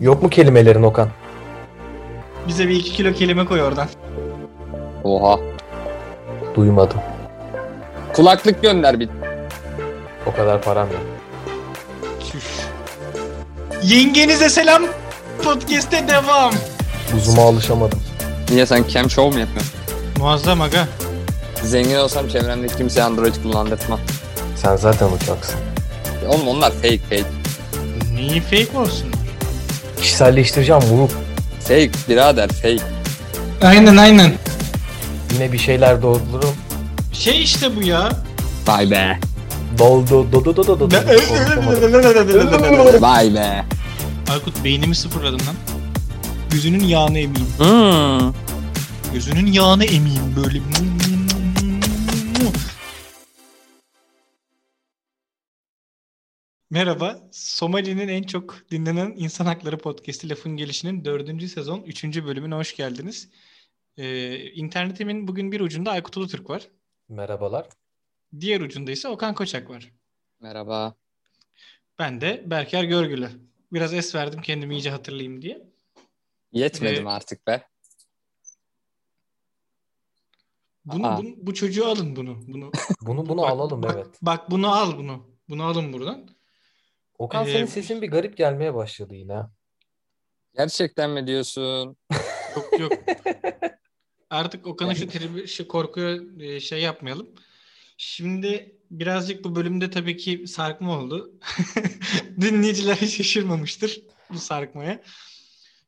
Yok mu kelimelerin Okan? Bize bir iki kilo kelime koy oradan. Oha. Duymadım. Kulaklık gönder bir. O kadar param yok. Çüş. Yengenize selam. Podcast'e devam. Uzuma alışamadım. Niye sen cam show mu yapıyorsun? Muazzam aga. Zengin olsam çevremde kimseye Android kullandırtmam. Sen zaten uçaksın. Oğlum onlar fake fake. Neyi fake olsun? Kişiselleştireceğim bunu. Fake birader fake. Aynen aynen. Yine bir şeyler doldururum. Şey işte bu ya. Vay be. Doldu do do do do do. Vay be. Aykut beynimi sıfırladın lan. Gözünün yağını emeyim. Hmm. Gözünün yağını emeyim böyle. Merhaba, Somali'nin en çok dinlenen insan hakları podcast'i Lafın Gelişi'nin 4. sezon 3. bölümüne hoş geldiniz. Ee, internetimin bugün bir ucunda Aykut Ulutürk var. Merhabalar. Diğer ucunda ise Okan Koçak var. Merhaba. Ben de Berker Görgülü. Biraz es verdim kendimi iyice hatırlayayım diye. Yetmedim Ee, artık be. Bunu, Aa. bunu- bu çocuğu alın bunu. Bunu Bunu bunu Bak- alalım bak, evet. Bak bunu al bunu. Bunu alın buradan. Okan Ee, senin sesin bir garip gelmeye başladı yine. Gerçekten mi diyorsun? Yok yok. Artık Okan'ın şu tribi, şu korkuya e, şey yapmayalım. Şimdi birazcık bu bölümde tabii ki sarkma oldu. Dinleyiciler hiç şaşırmamıştır bu sarkmaya.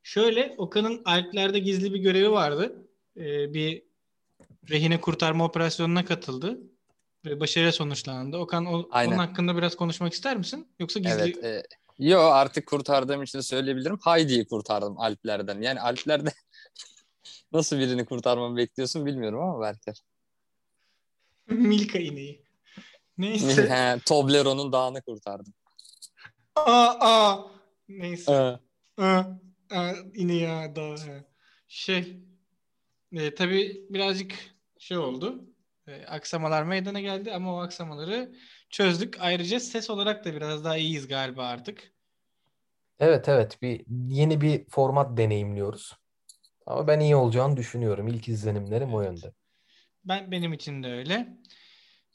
Şöyle Okan'ın Alplerde gizli bir görevi vardı. Ee, bir rehine kurtarma operasyonuna katıldı. Ve başarıyla sonuçlandı. Okan o, Aynen. onun hakkında biraz konuşmak ister misin? Yoksa gizli... Evet. E, yo artık kurtardığım için söyleyebilirim. Heidi'yi kurtardım Alplerden. Yani Alplerde nasıl birini kurtarmamı bekliyorsun bilmiyorum ama belki. Milka ineği. Neyse. He, Toblerone'un dağını kurtardım. aa, aa. Neyse. Ee, Aa, aa, ineği ha. Şey. E, tabii birazcık şey oldu. E, aksamalar meydana geldi ama o aksamaları çözdük. Ayrıca ses olarak da biraz daha iyiyiz galiba artık. Evet evet bir yeni bir format deneyimliyoruz. Ama ben iyi olacağını düşünüyorum. İlk izlenimlerim o yönde. Ben benim için de öyle.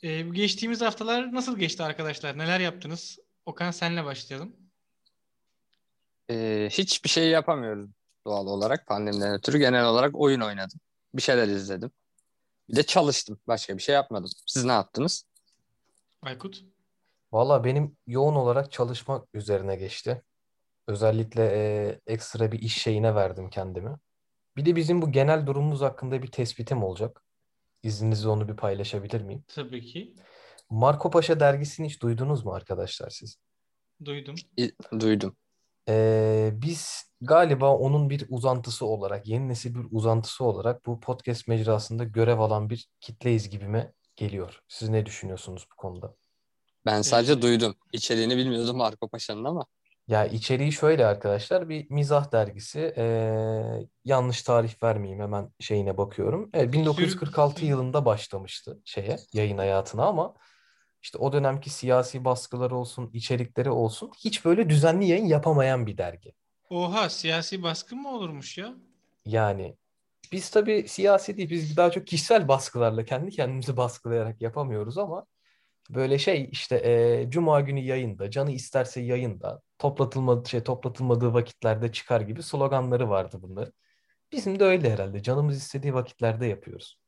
E, bu geçtiğimiz haftalar nasıl geçti arkadaşlar? Neler yaptınız? Okan senle başlayalım. e, hiçbir şey yapamıyoruz doğal olarak pandemiden ötürü. Genel olarak oyun oynadım. Bir şeyler izledim. Bir de çalıştım. Başka bir şey yapmadım. Siz ne yaptınız? Aykut. Valla benim yoğun olarak çalışmak üzerine geçti. Özellikle e, ekstra bir iş şeyine verdim kendimi. Bir de bizim bu genel durumumuz hakkında bir tespitim olacak. İzninizle onu bir paylaşabilir miyim? Tabii ki. Marco Paşa dergisini hiç duydunuz mu arkadaşlar siz? Duydum. İ- duydum. Ee, biz galiba onun bir uzantısı olarak, yeni nesil bir uzantısı olarak bu podcast mecrasında görev alan bir kitleyiz gibime geliyor. Siz ne düşünüyorsunuz bu konuda? Ben sadece duydum. İçeriğini bilmiyordum Marco Paşa'nın ama. Ya içeriği şöyle arkadaşlar, bir mizah dergisi. Ee, yanlış tarih vermeyeyim hemen şeyine bakıyorum. Evet, 1946 Sür- yılında başlamıştı şeye, yayın hayatına ama işte o dönemki siyasi baskıları olsun, içerikleri olsun hiç böyle düzenli yayın yapamayan bir dergi. Oha siyasi baskı mı olurmuş ya? Yani biz tabii siyasi değil, biz daha çok kişisel baskılarla kendi kendimizi baskılayarak yapamıyoruz ama böyle şey işte e, Cuma günü yayında, canı isterse yayında, toplatılmadığı şey toplatılmadığı vakitlerde çıkar gibi sloganları vardı bunların. Bizim de öyle herhalde. Canımız istediği vakitlerde yapıyoruz.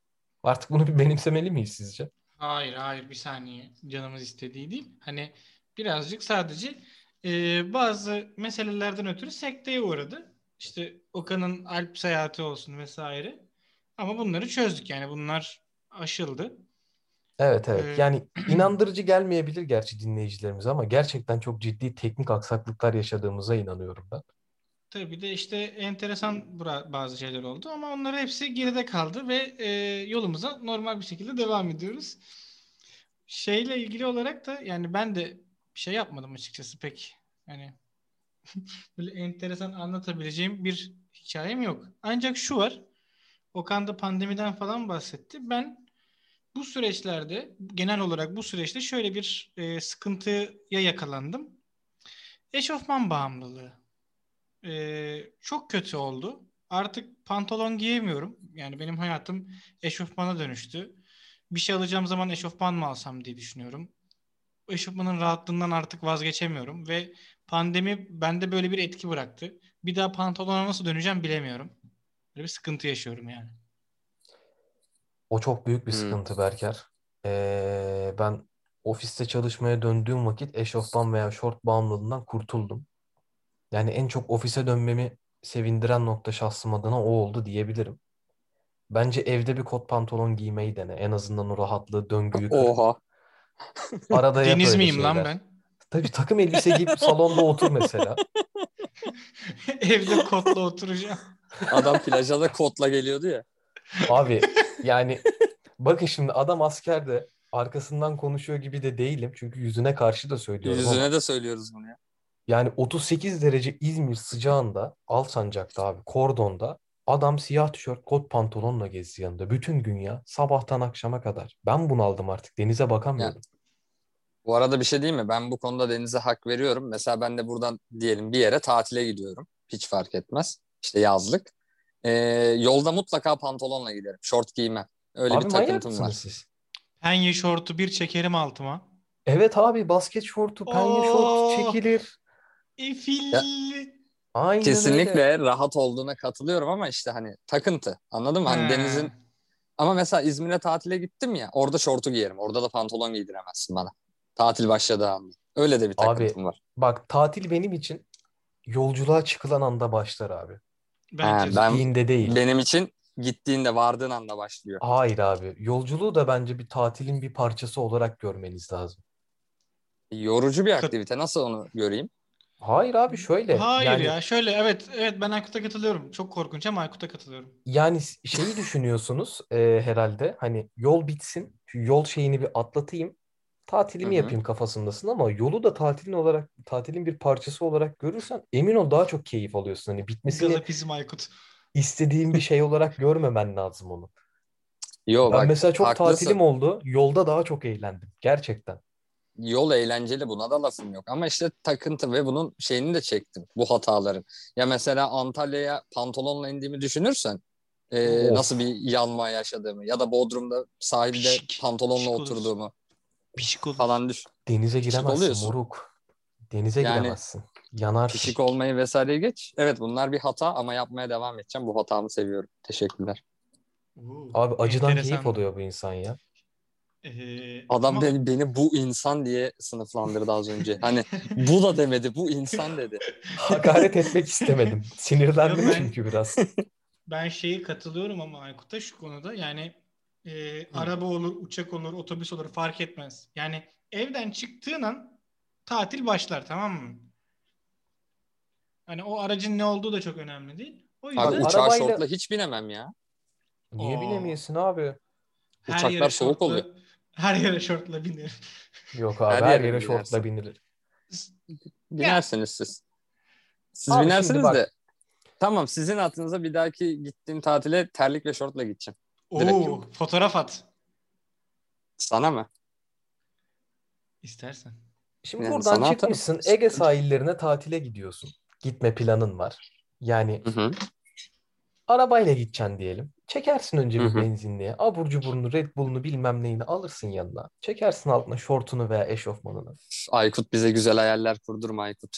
Artık bunu bir benimsemeli miyiz sizce? Hayır hayır bir saniye canımız istediği değil. Hani birazcık sadece e, bazı meselelerden ötürü sekteye uğradı. İşte Okan'ın Alp seyahati olsun vesaire. Ama bunları çözdük yani bunlar aşıldı. Evet evet. Ee, Yani inandırıcı gelmeyebilir gerçi dinleyicilerimize ama gerçekten çok ciddi teknik aksaklıklar yaşadığımıza inanıyorum ben. Tabii bir de işte enteresan bazı şeyler oldu ama onların hepsi geride kaldı ve e, yolumuza normal bir şekilde devam ediyoruz. Şeyle ilgili olarak da yani ben de bir şey yapmadım açıkçası pek. Hani böyle enteresan anlatabileceğim bir hikayem yok. Ancak şu var. Okan da pandemiden falan bahsetti. Ben bu süreçlerde genel olarak bu süreçte şöyle bir e, sıkıntıya yakalandım. Eşofman bağımlılığı. Ee, çok kötü oldu. Artık pantolon giyemiyorum. Yani benim hayatım eşofmana dönüştü. Bir şey alacağım zaman eşofman mı alsam diye düşünüyorum. Eşofmanın rahatlığından artık vazgeçemiyorum ve pandemi bende böyle bir etki bıraktı. Bir daha pantolona nasıl döneceğim bilemiyorum. Böyle bir sıkıntı yaşıyorum yani. O çok büyük bir Hmm. sıkıntı Berker. Ee, ben ofiste çalışmaya döndüğüm vakit eşofman veya şort bağımlılığından kurtuldum. Yani en çok ofise dönmemi sevindiren nokta şahsım adına o oldu diyebilirim. Bence evde bir kot pantolon giymeyi dene. En azından o rahatlığı, döngüyü kır. Oha. Arada yap Deniz miyim lan şeyler. ben? Tabii takım elbise giyip salonda otur mesela. Evde kotla oturacağım. Adam plaja da kotla geliyordu ya. Abi yani bakın şimdi adam askerde arkasından konuşuyor gibi de değilim. Çünkü yüzüne karşı da söylüyorum ama Yüzüne de söylüyoruz bunu ya. Yani 38 derece İzmir sıcağında Alsancak'ta abi kordonda adam siyah tişört kot pantolonla gezdi yanında. Bütün gün ya sabahtan akşama kadar. Ben bunaldım artık denize bakamıyorum. Bu arada bir şey diyeyim mi? Ben bu konuda Deniz'e hak veriyorum. Mesela ben de buradan diyelim bir yere tatile gidiyorum. Hiç fark etmez. İşte yazlık. Ee, yolda mutlaka pantolonla giderim. Şort giymem. Öyle Abi bir manyak takıntım mısınız var. siz? Penye şortu bir çekerim altıma. Evet abi basket şortu, penye şort Oo. çekilir. Efil. Ya- Aynen Kesinlikle öyle. rahat olduğuna katılıyorum ama işte hani takıntı. Anladın mı? Hani Ha. Deniz'in ama mesela İzmir'e tatile gittim ya orada şortu giyerim. Orada da pantolon giydiremezsin bana. Tatil başladığı anda. Öyle de bir Abi takıntım var. bak tatil benim için yolculuğa çıkılan anda başlar abi. Bence Ha, de. ben- Gittiğinde değil. Benim için gittiğinde vardığın anda başlıyor. Hayır abi. Yolculuğu da bence bir tatilin bir parçası olarak görmeniz lazım. Yorucu bir aktivite. Nasıl onu göreyim? Hayır abi şöyle. Hayır yani, ya şöyle evet evet ben Aykut'a katılıyorum. Çok korkunç ama Aykut'a katılıyorum. Yani şeyi düşünüyorsunuz e, herhalde. Hani yol bitsin. Yol şeyini bir atlatayım. Tatilimi Hı hı. yapayım kafasındasın ama yolu da tatilin olarak tatilin bir parçası olarak görürsen emin ol daha çok keyif alıyorsun. Hani bitmesini Gazapizm Aykut. istediğin bir şey olarak görmemen lazım onu. Yo Ben bak mesela çok haklısın. tatilim oldu. Yolda daha çok eğlendim. Gerçekten. Yol eğlenceli buna da lafım yok. Ama işte takıntı ve bunun şeyini de çektim. Bu hataların. Ya mesela Antalya'ya pantolonla indiğimi düşünürsen e, Of. nasıl bir yanma yaşadığımı ya da Bodrum'da sahilde Pişik, pantolonla pişik oturduğumu Pişik olur. falan düşün. Denize Pişik giremezsin oluyorsun. moruk. Denize Yani giremezsin. Yanarsın. Pişik olmayı vesaire geç. Evet bunlar bir hata ama yapmaya devam edeceğim. Bu hatamı seviyorum. Teşekkürler. Abi acıdan enteresan. keyif alıyor bu insan ya. Ee, Adam ama beni, beni bu insan diye sınıflandırdı az önce. Hani bu da demedi, bu insan dedi. Hakaret etmek istemedim. Sinirlendim ben- çünkü biraz. ben şeyi katılıyorum ama Aykut'a şu konuda yani e, araba olur, uçak olur, otobüs olur fark etmez. Yani evden çıktığın an tatil başlar tamam mı? Hani o aracın ne olduğu da çok önemli değil. O yüzden Abi uçağa arabayla- şortla hiç binemem ya. Niye Oo. binemeyesin abi? her uçaklar soğuk oluyor. Her yere şortla binerim. Yok abi Her her, yere yere şortla binilir. Binersiniz siz. Siz Abi binersiniz bak- de. Tamam sizin aklınıza bir dahaki gittiğim tatile terlik ve şortla gideceğim. Direkt Oo, yok. fotoğraf at Sana mı? istersen. Şimdi Yani buradan sana atarım. çıkmışsın Ege sahillerine tatile gidiyorsun. Gitme planın var. Yani Hı hı. arabayla gideceksin diyelim. Çekersin önce bir benzinliğe. Abur cuburunu, Red Bull'unu bilmem neyini alırsın yanına. Çekersin altına şortunu veya eşofmanını. Aykut bize güzel hayaller kurdurma Aykut.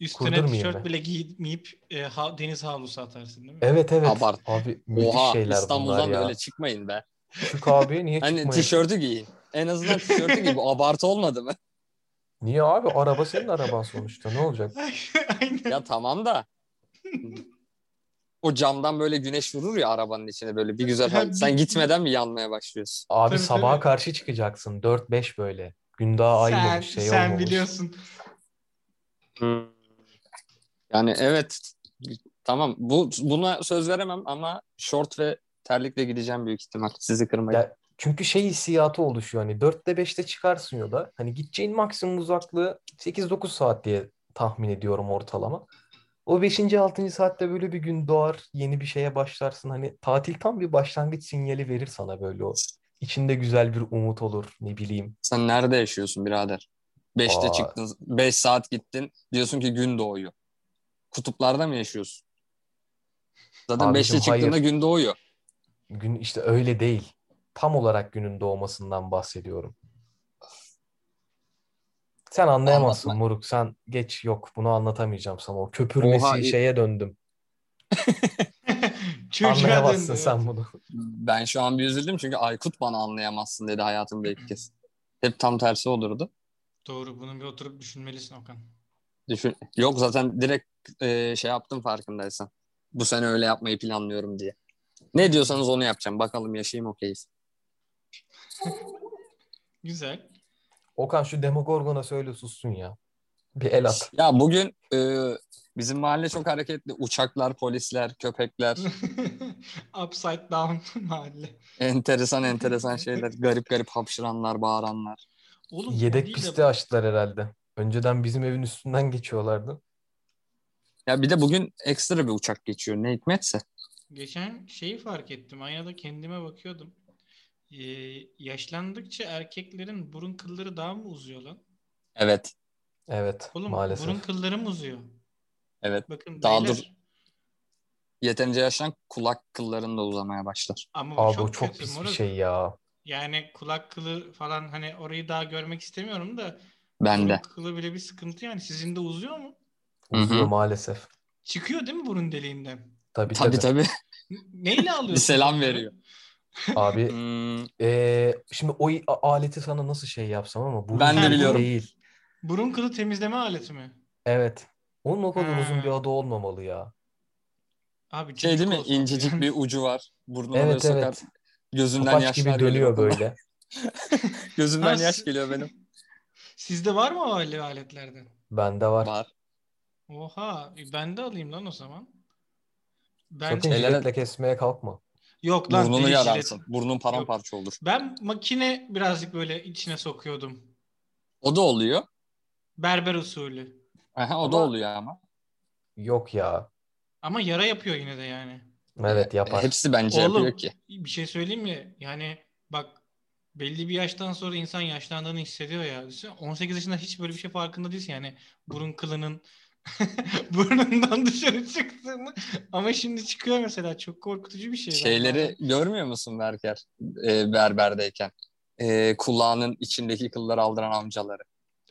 Üstüne Kurdurmayayım tişört ben. bile giymeyip e, ha- deniz havlusu atarsın değil mi? Evet evet. Abart. Abi müthiş Oha şeyler bunlar İstanbul'dan ya. öyle çıkmayın be. Çık abi niye Hani çıkmayın? tişörtü giyin. En azından tişörtü giy. Bu abartı olmadı mı? Niye abi? Araba senin araban sonuçta. Ne olacak? Aynen. Ya tamam da. O camdan böyle güneş vurur ya arabanın içine böyle bir güzel. Ha, Sen gitmeden mi yanmaya başlıyorsun? Abi Tabii, sabaha tabii. karşı çıkacaksın. 4-5 böyle. Gün daha sen, aymamış şey sen olmamış. biliyorsun. Yani evet tamam bu buna söz veremem ama şort ve terlikle gideceğim büyük ihtimal. Sizi kırmayın. Ya, çünkü şey hissiyatı oluşuyor. Hani 4'te 5'te çıkarsın yola. Hani gideceğin maksimum uzaklığı 8-9 saat diye tahmin ediyorum ortalama. O 5. 6. saatte böyle bir gün doğar. Yeni bir şeye başlarsın. Hani tatil tam bir başlangıç sinyali verir sana böyle o. İçinde güzel bir umut olur. Ne bileyim. Sen nerede yaşıyorsun birader? Beşte Aa. çıktın, beş saat gittin. Diyorsun ki gün doğuyor. kutuplarda mı yaşıyorsun? Zaten Abicim, 5'te çıktığında hayır. gün doğuyor. Gün işte öyle değil. Tam olarak günün doğmasından bahsediyorum. Sen anlayamazsın Anlatma. Moruk. Sen geç yok bunu anlatamayacağım sana. O köpürmesi Oha, i- şeye döndüm. Anlayamazsın döndü, sen evet. bunu. Ben şu an bir üzüldüm çünkü Aykut bana anlayamazsın dedi hayatımda ilk kez. Hep tam tersi olurdu. Doğru bunu bir oturup düşünmelisin Okan. Düşün. Yok zaten direkt e, şey yaptım farkındaysan. Bu sene öyle yapmayı planlıyorum diye. Ne diyorsanız onu yapacağım. Bakalım yaşayayım okeyiz. Güzel. Okan şu Demogorgon'a söyle sussun ya. Bir el at. Ya bugün e, bizim mahalle çok hareketli. Uçaklar, polisler, köpekler. Upside down mahalle. enteresan enteresan şeyler. Garip garip hapşıranlar, bağıranlar. Oğlum, Yedek değil de- pisti açtılar herhalde. Önceden bizim evin üstünden geçiyorlardı. Ya bir de bugün ekstra bir uçak geçiyor. Ne hikmetse. Geçen şeyi fark ettim. Aynada kendime bakıyordum. Ee, yaşlandıkça erkeklerin burun kılları daha mı uzuyor lan? Evet. Evet Oğlum maalesef. burun kılları mı uzuyor? Evet. Bakın Daha beyler, dur. Yeterince yaşlan kulak kılların da uzamaya başlar. Ama bu Abi çok, çok pis bir şey ya. Yani kulak kılı falan hani orayı daha görmek istemiyorum da Ben burun de. kılı bile bir sıkıntı yani. Sizin de uzuyor mu? Uzuyor maalesef. Çıkıyor değil mi burun deliğinden? Tabii Tabii tabii. tabii. Neyle alıyorsun? Bir selam veriyor. Abi Hmm, eee, şimdi o aleti sana nasıl şey yapsam ama burun Ben de biliyorum. değil. Burun kılı temizleme aleti mi? Evet. Onun o kadar uzun bir adı olmamalı ya. Abi şey değil mi? İncecik yani. bir ucu var. Burnuna Evet, sokar. evet. Gözünden Topaç yaşlar gibi dönüyor geliyor. böyle. Gözümden Ha, yaş geliyor benim. Sizde var mı o alet- aletlerden? Bende var. Var. Oha, e, ben de alayım lan o zaman. Ben Sakın jiletle kesmeye kalkma. Yok lan Burnunu yararsın. Burnun paramparça olur. Ben makine birazcık böyle içine sokuyordum. O da oluyor. Berber usulü. Aha, o da Ama- oluyor ama. Yok ya. Ama yara yapıyor yine de yani. Evet E, yapar. Hepsi bence Oğlum yapıyor ki. bir şey söyleyeyim mi? Yani bak belli bir yaştan sonra insan yaşlandığını hissediyor ya. Düşünsene, 18 yaşında hiç böyle bir şey farkında değilsin yani. Burun kılının burnundan dışarı çıktığını. Ama şimdi çıkıyor mesela. Çok korkutucu bir şey. Ben Şeyleri bazen- görmüyor musun Berker? E, berberdeyken. E, kulağının içindeki kılları aldıran amcaları.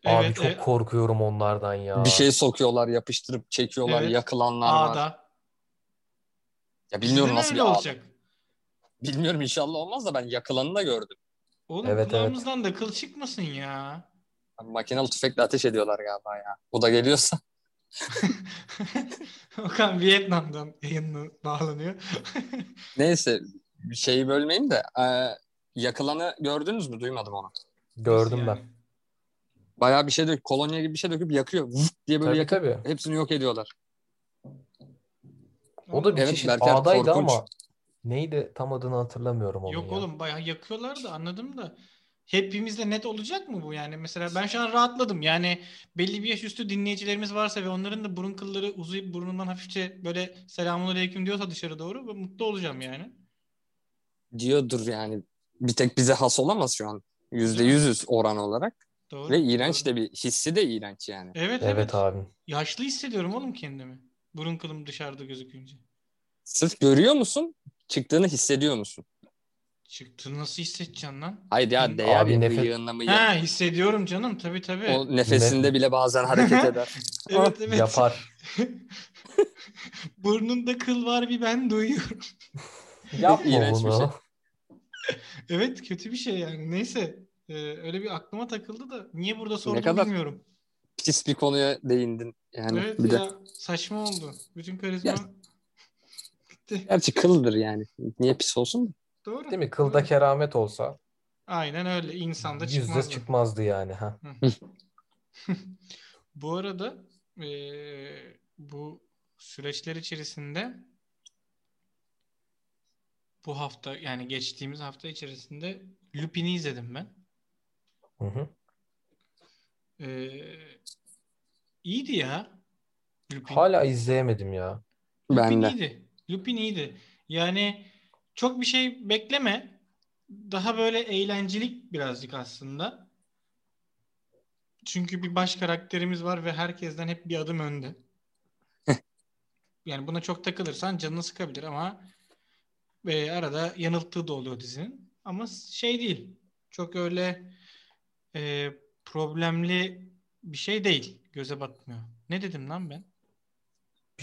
Abi Evet, çok evet. korkuyorum onlardan ya. Bir şey sokuyorlar, yapıştırıp çekiyorlar, Evet. yakılanlar var. Ağda. Ya bilmiyorum de nasıl bir öyle ağda. olacak. Bilmiyorum inşallah olmaz da ben yakılanını da gördüm. Oğlum Evet, evet. kulağımızdan da kıl çıkmasın ya. Makinalı tüfekle ateş ediyorlar galiba ya. O da geliyorsa. Okan Vietnam'dan yayınla bağlanıyor. Neyse şeyi bölmeyeyim de e, yakılanı gördünüz mü? Duymadım onu. Gördüm ben. Bayağı bir şey dök, kolonya gibi bir şey döküp yakıyor. Vıt diye böyle Tabii yakıp tabii. hepsini yok ediyorlar. O da bir Evet, çeşit Berker, ağdaydı korkunç. ama neydi tam adını hatırlamıyorum onun Yok ya. oğlum bayağı yakıyorlar da anladım da. Hepimizde net olacak mı bu yani? Mesela ben şu an rahatladım. Yani belli bir yaş üstü dinleyicilerimiz varsa ve onların da burun kılları uzayıp burnundan hafifçe böyle selamünaleyküm diyorsa dışarı doğru ben mutlu olacağım yani. Diyordur yani. Bir tek bize has olamaz şu an. Yüzde yüzüz oran olarak. Doğru. Ve iğrenç Doğru. de bir hissi de iğrenç yani. Evet evet. Evet abi. Yaşlı hissediyorum oğlum kendimi. Burun kılım dışarıda gözükünce. Sırf görüyor musun? Çıktığını hissediyor musun? Çıktı nasıl hissedeceksin lan? Hayır ya değer Abi ya, nefes- bıyığınla mıyığın. Ha hissediyorum canım tabii tabii. O nefesinde bile bazen hareket eder. evet evet. Yapar. Burnunda kıl var bir ben duyuyorum. Yapma İğrenç bir bunu. şey. Evet kötü bir şey yani. Neyse. Ee, öyle bir aklıma takıldı da niye burada sordum kadar- bilmiyorum. Pis bir konuya değindin. Yani evet bir de. ya saçma oldu. Bütün karizma Ya- gitti. Gerçi kıldır yani. Niye pis olsun? Doğru. Değil mi? Kılda Doğru. keramet olsa Aynen öyle. İnsanda yüzde çıkmaz. çıkmazdı yani. Ha. Bu arada eee, bu süreçler içerisinde bu hafta yani geçtiğimiz hafta içerisinde Lupin'i izledim ben. Hı hı. Eee iyiydi ya. Lupin. Hala izleyemedim ya. Lupin Ben de. iyiydi. Lupin iyiydi. Yani çok bir şey bekleme. Daha böyle eğlencelik birazcık aslında. Çünkü bir baş karakterimiz var ve herkesten hep bir adım önde. yani buna çok takılırsan canını sıkabilir ama ve arada yanılttığı da oluyor dizinin. Ama şey değil. Çok öyle e, problemli bir şey değil. Göze batmıyor. Ne dedim lan ben?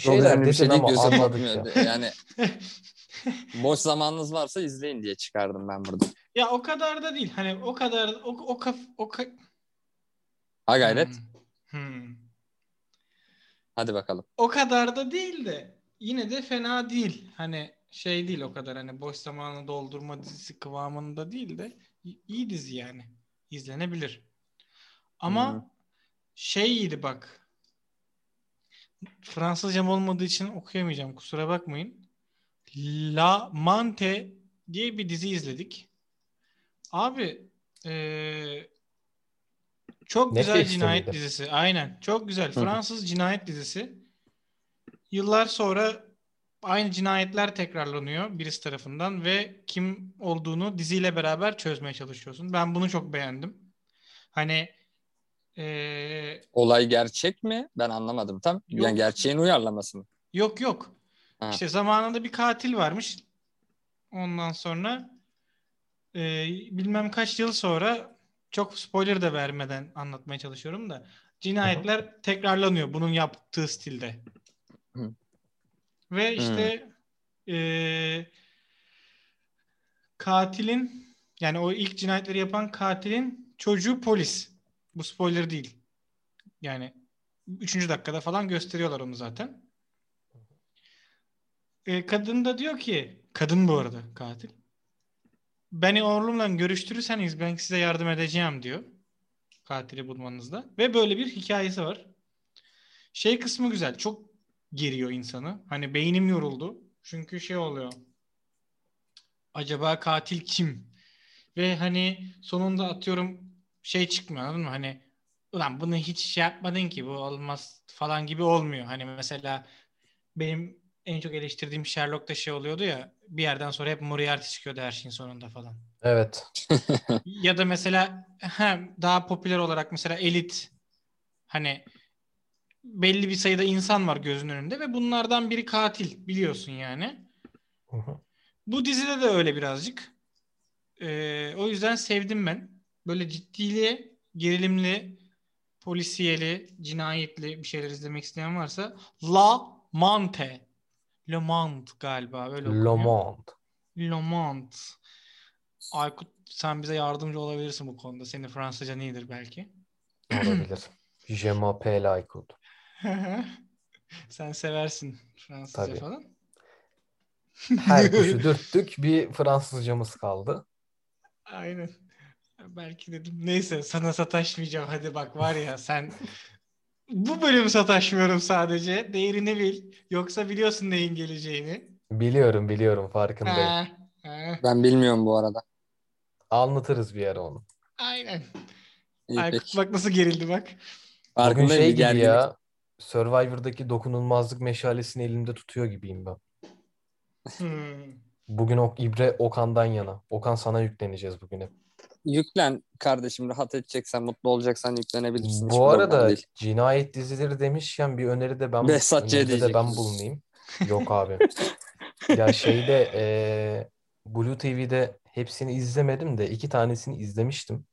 Bir şeyler dedin şey ama anladık ya. Yani boş zamanınız varsa izleyin diye çıkardım ben burada. ya o kadar da değil. Hani o kadar o o kaf, o ka- Ha gayret. Hmm. Hmm. Hadi bakalım. O kadar da değil de yine de fena değil. Hani şey değil o kadar hani boş zamanı doldurma dizisi kıvamında değil de iyi dizi yani. İzlenebilir. Ama Hmm. şey iyiydi bak. Fransızcam olmadığı için okuyamayacağım. Kusura bakmayın. La Mante diye bir dizi izledik. Abi eee, çok Ne güzel Netflix'te cinayet miydi? dizisi. Aynen. Çok güzel. hı. Fransız cinayet dizisi. Yıllar sonra aynı cinayetler tekrarlanıyor birisi tarafından ve kim olduğunu diziyle beraber çözmeye çalışıyorsun. Ben bunu çok beğendim. Hani eee, Olay gerçek mi? Ben anlamadım tam. Yok. Yani gerçeğin uyarlaması mı? Yok yok. Ha. İşte zamanında bir katil varmış. Ondan sonra e, bilmem kaç yıl sonra çok spoiler da vermeden anlatmaya çalışıyorum da cinayetler tekrarlanıyor bunun yaptığı stilde. Hı. Ve işte e, katilin yani o ilk cinayetleri yapan katilin çocuğu polis. Bu spoiler değil. Yani 3. dakikada falan gösteriyorlar onu zaten. E, kadın da diyor ki kadın bu arada katil. Beni oğlumla görüştürürseniz ben size yardım edeceğim diyor. Katili bulmanızda. Ve böyle bir hikayesi var. Şey kısmı güzel. Çok geriyor insanı. Hani beynim yoruldu. Çünkü şey oluyor. Acaba katil kim? Ve hani sonunda atıyorum şey çıkmıyor anladın mı? Hani ulan bunu hiç şey yapmadın ki bu olmaz falan gibi olmuyor. Hani mesela benim en çok eleştirdiğim Sherlock'ta şey oluyordu ya bir yerden sonra hep Moriarty çıkıyordu her şeyin sonunda falan. Evet. Ya da mesela ha, daha popüler olarak mesela Elit hani belli bir sayıda insan var gözünün önünde ve bunlardan biri katil biliyorsun yani. Hı. Bu dizide de öyle birazcık. Ee, o yüzden sevdim ben. Böyle ciddili, gerilimli, polisiyeli, cinayetli bir şeyler izlemek isteyen varsa La Mante. Le Mans galiba öyle Le. Monde. Le Mans. Aykut sen bize yardımcı olabilirsin bu konuda. Senin Fransızca iyidir belki. Olabilir. Je m'appelle Aykut. sen seversin Fransızca Tabii. falan. Her kuşu dürttük. Bir Fransızcamız kaldı. Aynen. Belki dedim. Neyse sana sataşmayacağım. Hadi bak var ya sen bu bölüm sataşmıyorum sadece. Değerini bil. Yoksa biliyorsun neyin geleceğini. Biliyorum biliyorum farkındayım. Ha, ha. Ben bilmiyorum bu arada. Anlatırız bir ara onu. Aynen. İyi Aykut peki. bak nasıl gerildi bak. Bugün şey gibi gerginlik. ya. Survivor'daki dokunulmazlık meşalesini elimde tutuyor gibiyim ben. Hmm. Bugün o İbre Okan'dan yana. Okan sana yükleneceğiz bugün hep. Yüklen kardeşim rahat edeceksen mutlu olacaksan yüklenebilirsin. Hiç Bu problem arada cinayet dizileri demişken bir öneride ben Behzat de ben bulunayım. Yok abi. Ya şeyde eee Blue TV'de hepsini izlemedim de iki tanesini izlemiştim.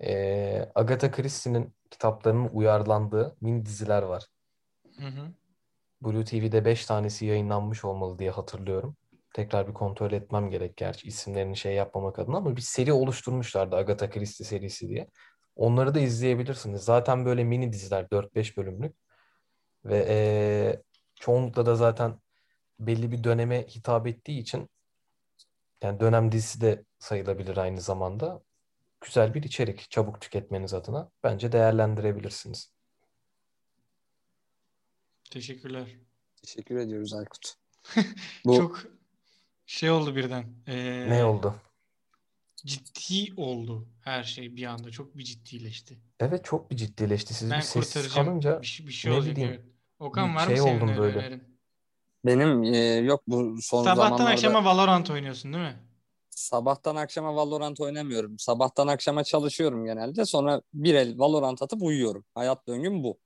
Eee Agatha Christie'nin kitaplarının uyarlandığı mini diziler var. Hı hı. Blue TV'de 5 tanesi yayınlanmış olmalı diye hatırlıyorum. Tekrar bir kontrol etmem gerek gerçi isimlerini şey yapmamak adına ama bir seri oluşturmuşlardı Agatha Christie serisi diye. Onları da izleyebilirsiniz. Zaten böyle mini diziler 4-5 bölümlük ve eee, çoğunlukla da zaten belli bir döneme hitap ettiği için yani dönem dizisi de sayılabilir aynı zamanda. Güzel bir içerik çabuk tüketmeniz adına bence değerlendirebilirsiniz. Teşekkürler. Teşekkür ediyoruz Aykut. Bu Çok şey oldu birden. Ee, Ne oldu? Ciddi oldu her şey bir anda. Çok bir ciddileşti. Evet çok bir ciddileşti. Siz Ben bir sessiz kalınca Bir, şey- bir şey ne olacak bileyim, evet. Okan var mı şey senin oldum öyle böyle. önerin? benim e, yok bu son Sabahtan zamanlarda akşama Valorant oynuyorsun değil mi? sabahtan akşama Valorant oynamıyorum. Sabahtan akşama çalışıyorum genelde. Sonra bir el Valorant atıp uyuyorum. Hayat döngüm bu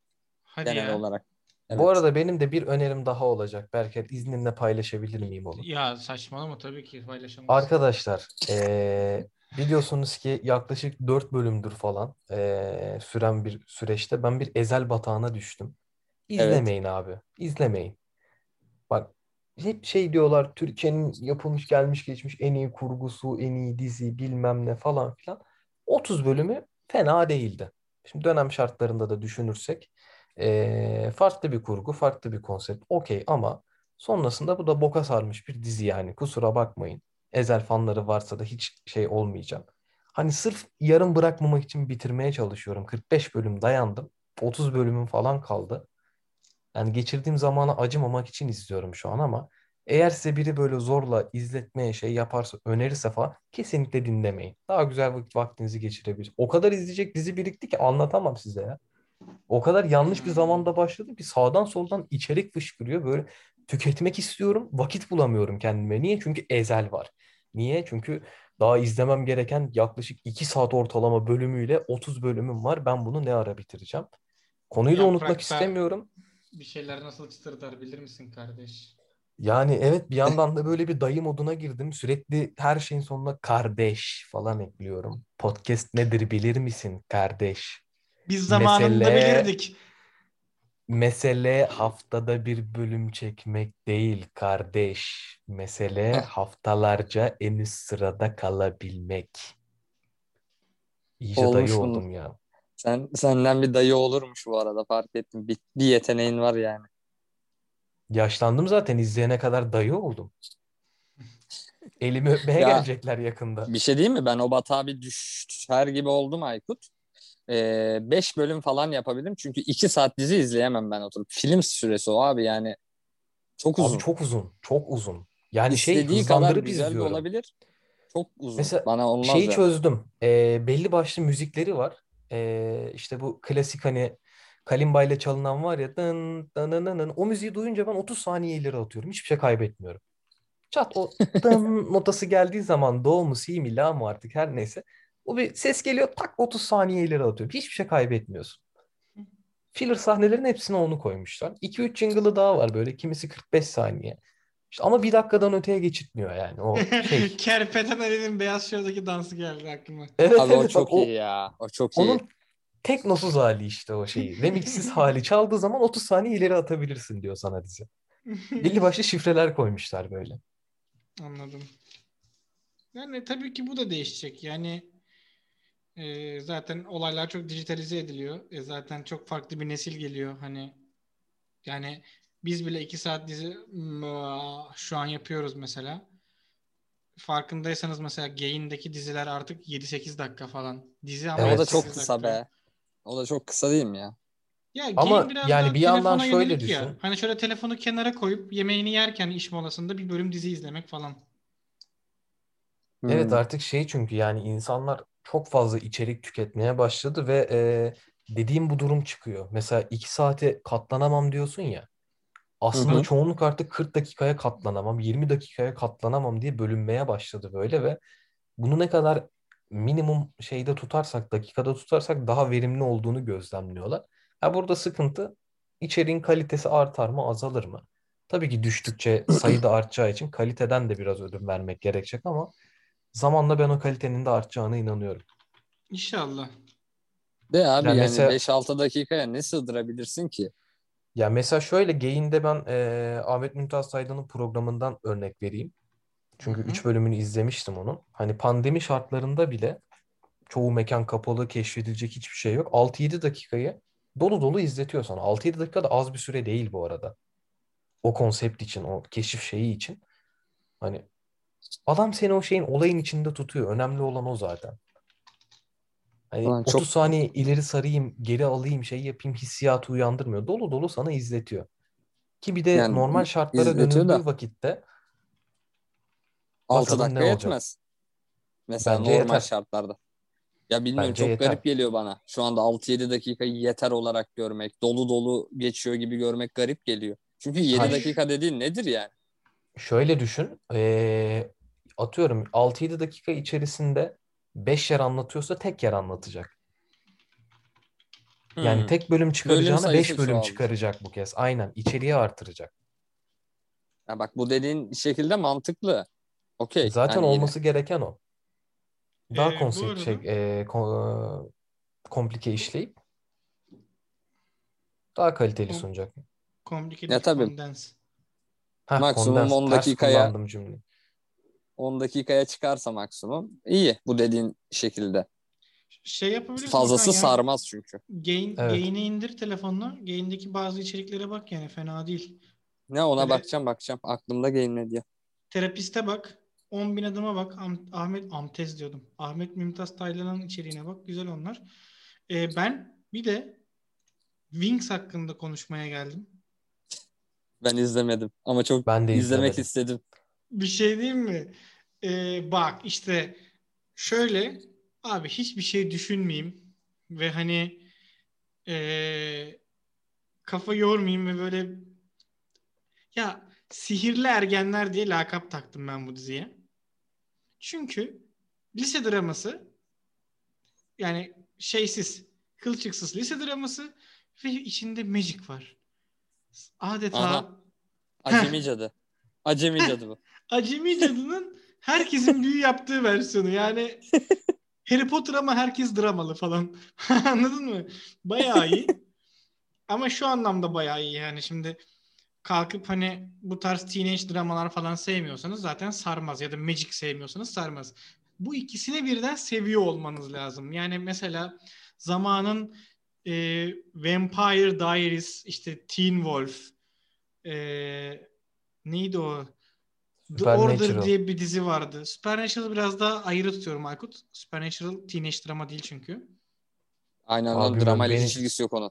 Hadi genel ya. olarak. Evet. Bu arada benim de bir önerim daha olacak. Berker izninle paylaşabilir miyim onu? Ya saçmalama tabii ki paylaşamaz. Arkadaşlar eee, biliyorsunuz ki yaklaşık 4 bölümdür falan eee, süren bir süreçte ben bir ezel batağına düştüm. İzlemeyin abi. İzlemeyin. Bak hep şey diyorlar Türkiye'nin yapılmış gelmiş geçmiş en iyi kurgusu, en iyi dizi bilmem ne falan filan. 30 bölümü fena değildi. Şimdi dönem şartlarında da düşünürsek eee, farklı bir kurgu, farklı bir konsept. Okey ama sonrasında bu da boka sarmış bir dizi yani. Kusura bakmayın. Ezel fanları varsa da hiç şey olmayacağım. Hani sırf yarım bırakmamak için bitirmeye çalışıyorum. 45 bölüm dayandım. 30 bölümüm falan kaldı. Yani geçirdiğim zamana acımamak için izliyorum şu an ama eğer size biri böyle zorla izletmeye şey yaparsa, önerirse falan kesinlikle dinlemeyin. Daha güzel vakit vaktinizi geçirebilir. O kadar izleyecek dizi birikti ki anlatamam size ya. O kadar yanlış bir zamanda başladım ki sağdan soldan içerik fışkırıyor. Böyle tüketmek istiyorum, vakit bulamıyorum kendime. Niye? Çünkü ezel var. Niye? Çünkü daha izlemem gereken yaklaşık 2 saat ortalama bölümüyle 30 bölümüm var. Ben bunu ne ara bitireceğim? Konuyu da unutmak istemiyorum. Bir şeyler nasıl çıtırdar bilir misin kardeş? Yani evet bir yandan da böyle bir dayı moduna girdim. Sürekli her şeyin sonuna kardeş falan ekliyorum. Podcast nedir bilir misin kardeş? Biz zamanında Mesele- bilirdik. Mesele haftada bir bölüm çekmek değil kardeş. Mesele haftalarca en üst sırada kalabilmek. İyice Olmuş dayı mu? oldum ya. Sen senden bir dayı olurmuş bu arada fark ettim. Bir, bir yeteneğin var yani. Yaşlandım zaten izleyene kadar dayı oldum. Elimi öpmeye Ya- gelecekler yakında. Bir şey diyeyim mi? Ben o batağa bir düşer gibi oldum Aykut. Ee, beş bölüm falan yapabildim. Çünkü iki saat dizi izleyemem ben oturup. Film süresi o abi yani. Çok uzun. Abi çok uzun, çok uzun. Yani şey İstediği kadar hızlandırıp güzel izliyorum. olabilir. Çok uzun. Mesela Bana olmaz Şeyi yani. çözdüm. Ee, belli başlı müzikleri var. Ee, işte bu klasik hani kalimba ile çalınan var ya dın dın dın dın. O müziği duyunca ben 30 saniye ileri atıyorum. Hiçbir şey kaybetmiyorum. Çat o dın notası geldiği zaman do mu si mi la mı artık her neyse. O bir ses geliyor tak 30 saniye ileri atıyorum. Hiçbir şey kaybetmiyorsun. Filler sahnelerin hepsine onu koymuşlar. 2-3 jingle'ı daha var böyle. Kimisi 45 saniye. İşte ama bir dakikadan öteye geçitmiyor yani. O şey. Kerpeten Ali'nin Beyaz Show'daki dansı geldi aklıma. Evet Abi o evet çok bak o iyi ya. O çok iyi. onun teknosuz hali işte o şeyi. Remixsiz hali çaldığı zaman 30 saniye ileri atabilirsin diyor sana dizi. Belli başlı şifreler koymuşlar böyle. Anladım. Yani tabii ki bu da değişecek. Yani e, zaten olaylar çok dijitalize ediliyor. E, zaten çok farklı bir nesil geliyor. Hani yani biz bile iki saat dizi şu an yapıyoruz mesela. Farkındaysanız mesela Gain'deki diziler artık 7-8 dakika falan. Dizi ama E, o da çok 7-8 kısa dakika. be. O da çok kısa değil mi ya? Ya Ama biraz yani bir yandan şöyle yönelik ya. düşün. Hani şöyle telefonu kenara koyup yemeğini yerken iş molasında bir bölüm dizi izlemek falan. Evet Hmm. artık şey çünkü yani insanlar çok fazla içerik tüketmeye başladı ve e, dediğim bu durum çıkıyor. Mesela 2 saate katlanamam diyorsun ya. Aslında Hı hı. çoğunluk artık 40 dakikaya katlanamam, 20 dakikaya katlanamam diye bölünmeye başladı böyle ve bunu ne kadar minimum şeyde tutarsak, dakikada tutarsak daha verimli olduğunu gözlemliyorlar. Ha burada sıkıntı içeriğin kalitesi artar mı, azalır mı? Tabii ki düştükçe sayı da artacağı için kaliteden de biraz ödün vermek gerekecek ama zamanla ben o kalitenin de artacağına inanıyorum. İnşallah. De abi Yani yani mesela- 5-6 dakikaya ne sığdırabilirsin ki? Ya mesela şöyle Gayin'de ben eee, Ahmet Mümtaz Taylan'ın programından örnek vereyim. Çünkü Hı hı. 3 bölümünü izlemiştim onun. Hani pandemi şartlarında bile çoğu mekan kapalı, keşfedilecek hiçbir şey yok. 6-7 dakikayı dolu dolu izletiyor sana. 6-7 dakika da az bir süre değil bu arada. O konsept için, o keşif şeyi için. Hani adam seni o şeyin olayın içinde tutuyor. Önemli olan o zaten. Hani Ulan 30 çok- saniye ileri sarayım, geri alayım, şey yapayım hissiyatı uyandırmıyor. Dolu dolu sana izletiyor. Ki bir de Yani normal şartlara da- dönüldüğü vakitte 6 Bakalım ne dakika yetmez. Mesela Bence normal yeter. şartlarda. Ya bilmiyorum Bence çok yeter. garip geliyor bana. Şu anda 6-7 dakikayı yeter olarak görmek, dolu dolu geçiyor gibi görmek garip geliyor. Çünkü 7 Hayır. dakika dediğin nedir yani? şöyle düşün. eee, atıyorum 6-7 dakika içerisinde 5 yer anlatıyorsa tek yer anlatacak. Yani Hmm. tek bölüm çıkaracağına sayısı 5 bölüm çoğaldı. çıkaracak bu kez. Aynen. içeriği artıracak. Ya bak bu dediğin şekilde mantıklı. Okey. Zaten yani yine- olması gereken o. Daha Ee, konsept arada- şey, e, ko- komplike işleyip daha kaliteli Kom- sunacak. Complicated Ya tabii. Condense. Heh, Maksimum condensed. 10 Ters dakikaya- kullandım cümleyi. 10 dakikaya çıkarsa maksimum. İyi bu dediğin şekilde. Şey yapabilirsin. Fazlası ya. sarmaz çünkü. Gain, Evet. Gain'i indir telefonuna. Gain'deki bazı içeriklere bak yani fena değil. Ne ona Böyle- bakacağım bakacağım. Aklımda game ne diye. Terapiste bak. 10 bin adıma bak. Am- Ahmet Amtez diyordum. Ahmet Mümtaz Taylan'ın içeriğine bak. Güzel onlar. Ee, ben bir de Wings hakkında konuşmaya geldim. Ben izlemedim ama çok Ben de izlemek izlemedim. istedim. Bir şey diyeyim mi? Ee, bak işte şöyle abi hiçbir şey düşünmeyeyim ve hani ee, kafa yormayayım ve böyle ya sihirli ergenler diye lakap taktım ben bu diziye. Çünkü lise draması yani şeysiz, kılçıksız lise draması ve içinde magic var. Adeta Aha. Acemi cadı. Acemi cadı bu. Acemi Cadı'nın herkesin büyü yaptığı versiyonu. Yani Harry Potter ama herkes dramalı falan. Anladın mı? Bayağı iyi. Ama şu anlamda bayağı iyi yani şimdi kalkıp hani bu tarz teenage dramalar falan sevmiyorsanız zaten sarmaz ya da magic sevmiyorsanız sarmaz. Bu ikisini birden seviyor olmanız lazım. Yani mesela zamanın e, Vampire Diaries, işte Teen Wolf, e, neydi o? The. Order diye bir dizi vardı. Supernatural biraz daha ayrı tutuyorum Aykut. Supernatural teenage drama değil çünkü. Aynen Abi dramayla beni- hiç ilgisi yok onun.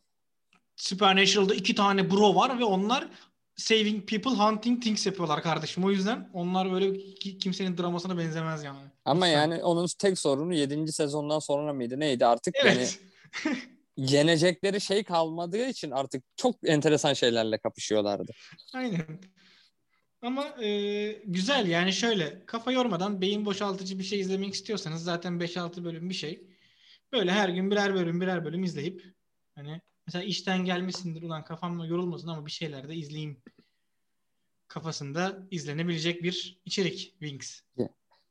Supernatural'da iki tane bro var ve onlar saving people, hunting things yapıyorlar kardeşim. O yüzden onlar böyle ki- kimsenin dramasına benzemez yani. Ama Lütfen. yani onun tek sorunu 7. sezondan sonra mıydı neydi artık Evet. yani yenecekleri şey kalmadığı için artık çok enteresan şeylerle kapışıyorlardı. Aynen. Ama e, güzel yani şöyle kafa yormadan beyin boşaltıcı bir şey izlemek istiyorsanız zaten 5-6 bölüm bir şey. Böyle her gün birer bölüm birer bölüm izleyip hani mesela işten gelmişsindir ulan kafam yorulmasın ama bir şeyler de izleyeyim kafasında izlenebilecek bir içerik Wings.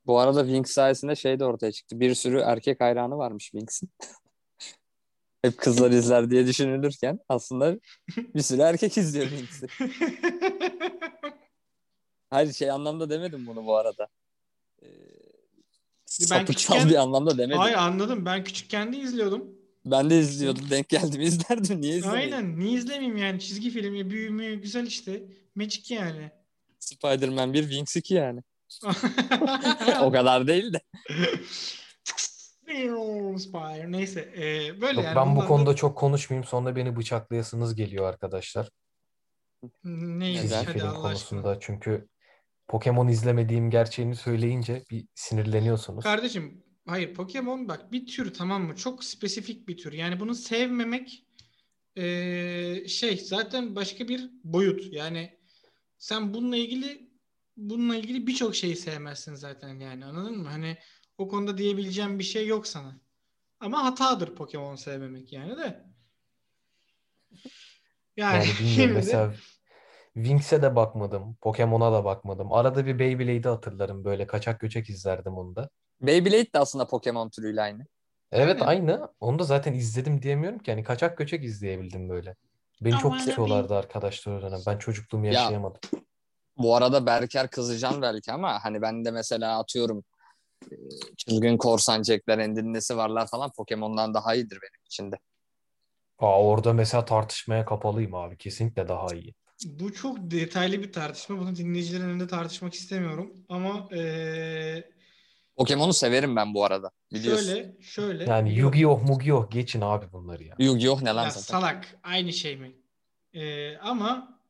Bu arada Winx sayesinde şey de ortaya çıktı. Bir sürü erkek hayranı varmış Winx'in. Hep kızlar izler diye düşünülürken aslında bir sürü erkek izliyor Winx'i. Hayır şey anlamda demedim bunu bu arada. Ee, sapıksal küçükken- bir anlamda demedim. Hayır anladım. Ben küçükken de izliyordum. Ben de izliyordum. Denk geldim izlerdim. Niye izlemeyeyim? Aynen. Niye izlemeyeyim yani? Çizgi filmi, büyümü güzel işte. Magic yani. Spider-Man 1, Winx 2 yani. o kadar değil de. Spire. Neyse. e, böyle Yok, yani. ben bu bunlar da- konuda çok konuşmayayım sonra beni bıçaklayasınız geliyor arkadaşlar. Neymiş? Çizgi film Allah konusunda. aşkına. Çünkü Pokemon izlemediğim gerçeğini söyleyince bir sinirleniyorsunuz. Kardeşim hayır Pokemon bak bir tür tamam mı? Çok spesifik bir tür. Yani bunu sevmemek e, şey zaten başka bir boyut. Yani sen bununla ilgili bununla ilgili birçok şeyi sevmezsin zaten yani anladın mı? Hani o konuda diyebileceğim bir şey yok sana. Ama hatadır Pokemon sevmemek yani de. Yani, Yani mesela Winx'e de bakmadım. Pokemon'a da bakmadım. Arada bir Beyblade'i hatırlarım böyle kaçak göçek izlerdim onu da. Beyblade de aslında Pokemon türüyle aynı. Evet aynı. Onu da zaten izledim diyemiyorum ki. Yani kaçak göçek izleyebildim böyle. Beni çok Aman tutuyorlardı arkadaşlar o dönem. Ben çocukluğumu Ya- yaşayamadım. Bu arada Berker kızacaksın belki ama hani ben de mesela atıyorum e, çılgın korsan Jack'ler, endinlesi varlar falan Pokemon'dan daha iyidir benim için de. Aa, orada mesela tartışmaya kapalıyım abi. Kesinlikle daha iyi. Bu çok detaylı bir tartışma. Bunu dinleyicilerin önünde tartışmak istemiyorum. Ama eee, Pokemon'u severim ben bu arada. Biliyorsun. şöyle şöyle. Yani Yu-Gi-Oh, Mugi-Oh geçin abi bunları ya. Yu-Gi-Oh ne lan Ya zaten. salak. Aynı şey mi? Eee, ama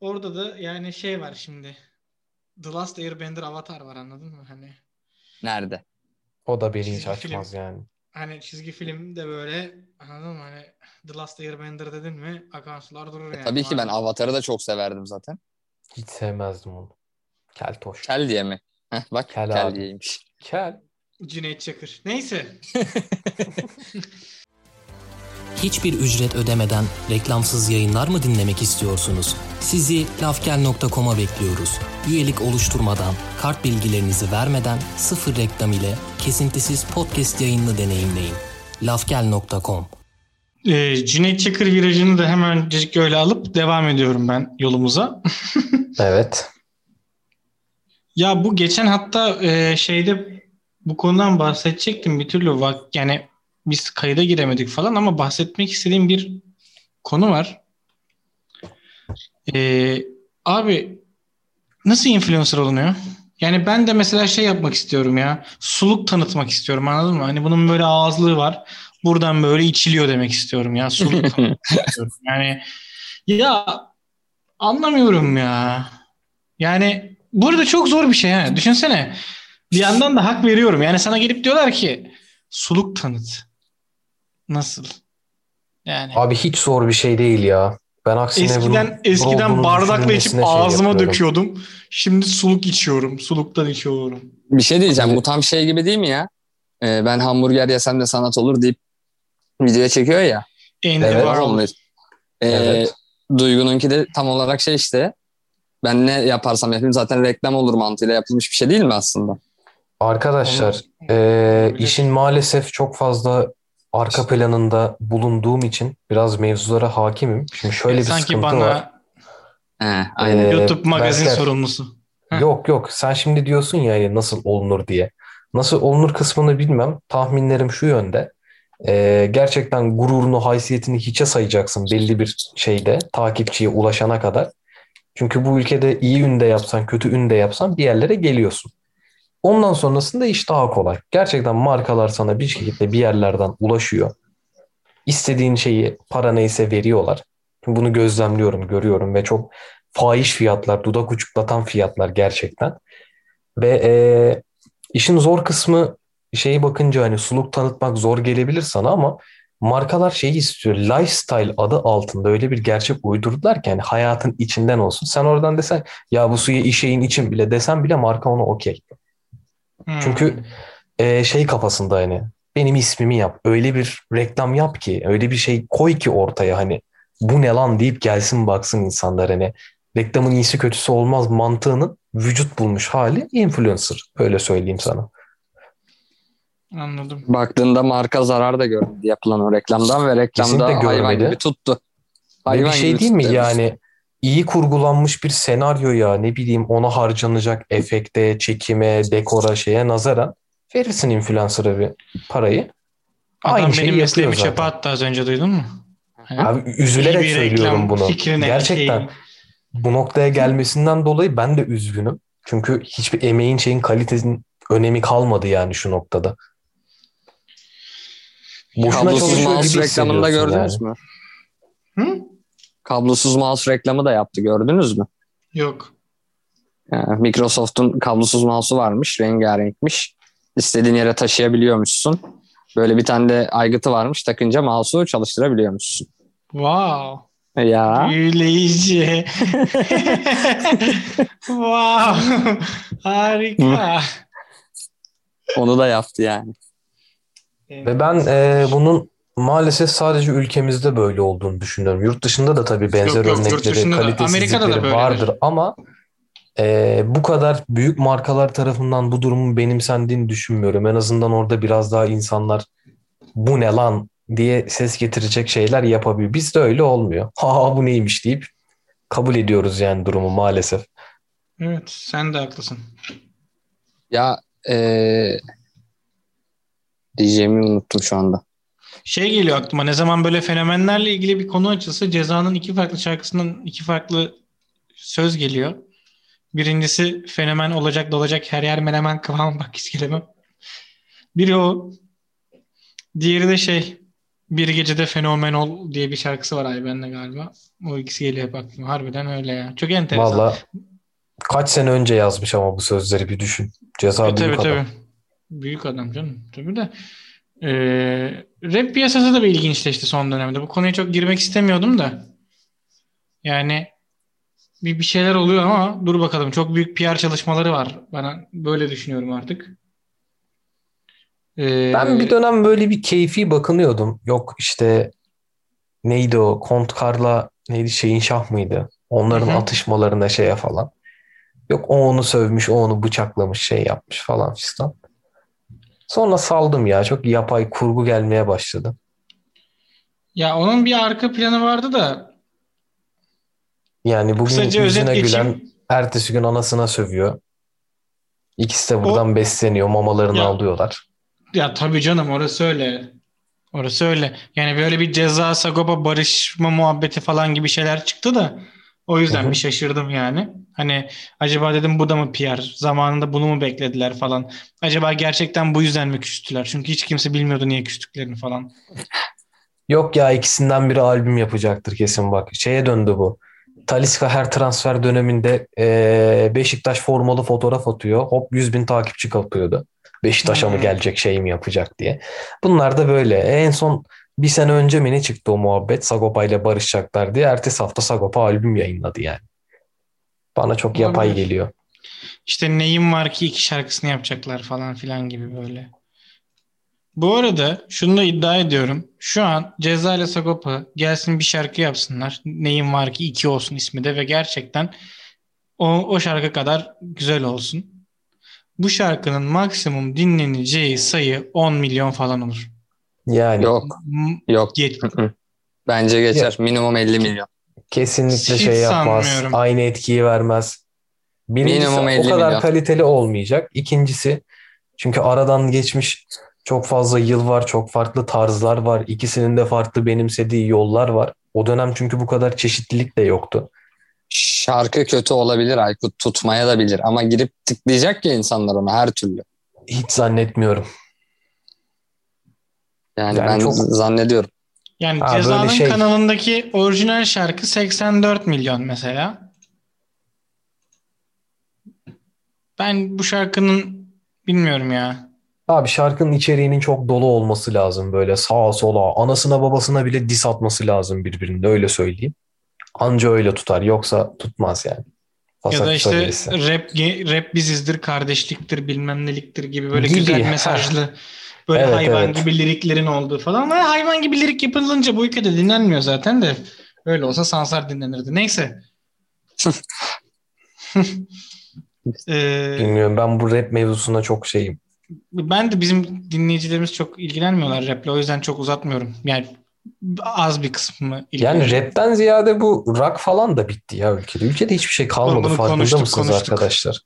orada da yani şey var şimdi. The Last Airbender Avatar var anladın mı? Hani Nerede? O da beni hiç açmaz film. yani. Hani çizgi film de böyle anladın mı? Hani The Last Airbender dedin mi akan sular durur yani. E, Tabii ki ben. Avatar'ı da çok severdim zaten. Hiç sevmezdim onu. Keltoş. Kel diye mi? Heh, bak Kel kel, abi. diyeymiş. Kel. Cüneyt Çakır. Neyse. Hiçbir ücret ödemeden reklamsız yayınlar mı dinlemek istiyorsunuz? Sizi lafgel.com'a bekliyoruz. Üyelik oluşturmadan, kart bilgilerinizi vermeden sıfır reklam ile kesintisiz podcast yayınını deneyimleyin. lafgel.com Ee, Cüneyt Çakır virajını da hemen öyle alıp devam ediyorum ben yolumuza. Evet. Ya bu geçen hatta e, şeyde bu konudan bahsedecektim bir türlü vak yani biz kayıda giremedik falan ama bahsetmek istediğim bir konu var. Ee, abi nasıl influencer olunuyor? Yani ben de mesela şey yapmak istiyorum ya. Suluk tanıtmak istiyorum anladın mı? Hani bunun böyle ağızlığı var. Buradan böyle içiliyor demek istiyorum ya. Suluk istiyorum. Yani ya anlamıyorum ya. Yani bu arada çok zor bir şey ha. Düşünsene. Bir yandan da hak veriyorum. Yani sana gelip diyorlar ki suluk tanıt. Nasıl? Yani Abi hiç zor bir şey değil ya. Ben aksine eskiden bunun eskiden bardakla içip şey ağzıma yapıyorum. döküyordum. Şimdi suluk içiyorum. Suluktan içiyorum. Bir şey diyeceğim. Bu tam şey gibi değil mi ya? Ee, ben hamburger yesem de sanat olur deyip videoya çekiyor ya. Andy Evet. Var Warhol. Ee, Evet. Duygu'nunki de tam olarak şey işte. Ben ne yaparsam yapayım zaten reklam olur mantığıyla yapılmış bir şey değil mi aslında? Arkadaşlar eee, Olabilir. işin maalesef çok fazla arka planında bulunduğum için biraz mevzulara hakimim. Şimdi şöyle bir Sanki sıkıntı bana var. He, aynen. Ee, YouTube magazin Berker, sorumlusu. Heh. Yok yok sen şimdi diyorsun ya hani nasıl olunur diye. Nasıl olunur kısmını bilmem. Tahminlerim şu yönde. Eee, gerçekten gururunu, haysiyetini hiçe sayacaksın belli bir şeyde takipçiye ulaşana kadar. Çünkü bu ülkede iyi ün de yapsan, kötü ün de yapsan bir yerlere geliyorsun. Ondan sonrasında iş daha kolay. Gerçekten markalar sana bir şekilde bir yerlerden ulaşıyor. İstediğin şeyi para neyse veriyorlar. Bunu gözlemliyorum, görüyorum ve çok fahiş fiyatlar, dudak uçuklatan fiyatlar gerçekten. Ve eee, işin zor kısmı şeyi bakınca hani suluk tanıtmak zor gelebilir sana ama markalar şeyi istiyor. Lifestyle adı altında öyle bir gerçek uydurdular ki hani hayatın içinden olsun. Sen oradan desen ya bu suyu işeyin için bile desen bile marka ona okey. Hmm. Çünkü e, şey kafasında hani benim ismimi yap. Öyle bir reklam yap ki öyle bir şey koy ki ortaya hani bu ne lan deyip gelsin baksın insanlar hani reklamın iyisi kötüsü olmaz mantığının vücut bulmuş hali influencer. Öyle söyleyeyim sana. Anladım. Baktığında marka zarar da görmedi yapılan o reklamdan ve reklamda hayvan gibi tuttu. Ve bir Hayvan şey gibi değil mi tuttu. yani iyi kurgulanmış bir senaryo ya ne bileyim ona harcanacak efekte, çekime, dekora şeye nazaran verirsin influencer'a bir parayı. Adam Aynı şeyi benim mesleğimi çöpe attı az önce duydun mu? He? Abi üzülerek bir söylüyorum reklam bunu. Gerçekten şey- bu noktaya gelmesinden dolayı ben de üzgünüm. Çünkü hiçbir emeğin şeyin kalitesinin önemi kalmadı yani şu noktada. Boşuna Kablosuz mouse gibi reklamını da hissediyorsun gördünüz yani. mü? Hı? Kablosuz mouse reklamı da yaptı gördünüz mü? Yok. Yani Microsoft'un kablosuz mouse'u varmış. Rengarenkmiş. İstediğin yere taşıyabiliyormuşsun. Böyle bir tane de aygıtı varmış. Takınca mouse'u çalıştırabiliyormuşsun. Wow. Ya. Büyüleyici. wow. Harika. Onu da yaptı yani. Ve ben e, bunun maalesef sadece ülkemizde böyle olduğunu düşünüyorum. Yurt dışında da tabii benzer Yok, yok, örnekleri, da. Kalitesizlikleri vardır ama e, bu kadar büyük markalar tarafından bu durumun benimsendiğini düşünmüyorum. En azından orada biraz daha insanlar bu ne lan diye ses getirecek şeyler yapabiliyor. Bizde öyle olmuyor. Ha bu neymiş deyip kabul ediyoruz yani durumu maalesef. Evet, sen de haklısın. Ya eee diyeceğimi unuttum şu anda. Şey geliyor aklıma ne zaman böyle fenomenlerle ilgili bir konu açılsa Ceza'nın iki farklı şarkısından iki farklı söz geliyor. Birincisi fenomen olacak dolacak her yer menemen kıvam bak iskelemem. Biri o. Diğeri de şey bir gecede fenomen ol diye bir şarkısı var Ayben'le galiba. O ikisi geliyor hep aklıma. Harbiden öyle ya. Çok enteresan. Valla kaç sene önce yazmış ama bu sözleri bir düşün. Ceza E, tabii büyük adam. tabii. Büyük adam canım. Tabii de. Ee, rap piyasası da bir ilginçleşti son dönemde. Bu konuya çok girmek istemiyordum da. Yani bir, bir şeyler oluyor ama dur bakalım. Çok büyük PR çalışmaları var. Bana böyle düşünüyorum artık. Ee, Ben bir dönem böyle bir keyfi bakınıyordum. Yok işte neydi o? Kont Karla neydi? Şeyin Şah mıydı? Onların hı. atışmalarına şeye falan. Yok o onu sövmüş, o onu bıçaklamış, şey yapmış falan fistan. Sonra saldım ya. Çok yapay kurgu gelmeye başladı. Ya onun bir arka planı vardı da Yani bugün kısaca yüzüne gülen ertesi gün anasına sövüyor. İkisi de buradan besleniyor. Mamalarını Ya- alıyorlar. Ya tabii canım orası öyle. Orası öyle. Yani böyle bir ceza Sagopa barışma muhabbeti falan gibi şeyler çıktı da o yüzden Hı hı. bir şaşırdım yani. Hani acaba dedim bu da mı PR? Zamanında bunu mu beklediler falan. Acaba gerçekten bu yüzden mi küstüler? Çünkü hiç kimse bilmiyordu niye küstüklerini falan. Yok ya ikisinden biri albüm yapacaktır kesin bak. Şeye döndü bu. Talisca her transfer döneminde eee, Beşiktaş formalı fotoğraf atıyor. Hop 100 bin takipçi kapıyordu. Beşiktaş'a mı gelecek şey mi yapacak diye. Bunlar da böyle. En son bir sene önce mi ne çıktı o muhabbet? Sagopa ile barışacaklar diye. Ertesi hafta Sagopa albüm yayınladı yani. Bana çok yapay Olabilir. geliyor. İşte neyim var ki iki şarkısını yapacaklar falan filan gibi böyle. Bu arada şunu da iddia ediyorum. Şu an Ceza ile Sagopa gelsin bir şarkı yapsınlar. Neyim var ki iki olsun ismi de ve gerçekten o, o şarkı kadar güzel olsun. Bu şarkının maksimum dinleneceği sayı 10 milyon falan olur. Yani Yok yok. Hı. Bence geçer. Minimum 50 milyon. kesinlikle Hiç şey yapmaz. sanmıyorum. Aynı etkiyi vermez. Birincisi Minimum o 50 kadar milyon. kaliteli olmayacak. İkincisi çünkü aradan geçmiş çok fazla yıl var, çok farklı tarzlar var. İkisinin de farklı benimsediği yollar var. O dönem çünkü bu kadar çeşitlilik de yoktu. Şarkı kötü olabilir Aykut tutmaya da bilir ama girip tıklayacak ya insanlar ona her türlü. Hiç zannetmiyorum. Yani, Yani ben çok- zannediyorum. Yani böyle Ceza'nın şey- kanalındaki orijinal şarkı 84 milyon mesela. Ben bu şarkının bilmiyorum ya. Abi şarkının içeriğinin çok dolu olması lazım böyle sağa sola. Anasına babasına bile diss atması lazım birbirinde öyle söyleyeyim. Anca öyle tutar yoksa tutmaz yani. Ya da işte birisi. rap rap bizizdir, kardeşliktir, bilmem neliktir gibi böyle Gibi, güzel ha. Böyle Evet, hayvan evet. gibi liriklerin olduğu falan. Ama hayvan gibi lirik yapılınca bu ülkede dinlenmiyor zaten de. Öyle olsa Sansar dinlenirdi. Neyse. Ee, Bilmiyorum ben bu rap mevzusuna çok şeyim. ben de bizim dinleyicilerimiz çok ilgilenmiyorlar raple. O yüzden çok uzatmıyorum. Yani az bir kısmı Yani rapten ziyade bu rock falan da bitti ya ülkede. Ülkede hiçbir şey kalmadı Bunu farkında konuştuk, mısınız konuştuk. arkadaşlar?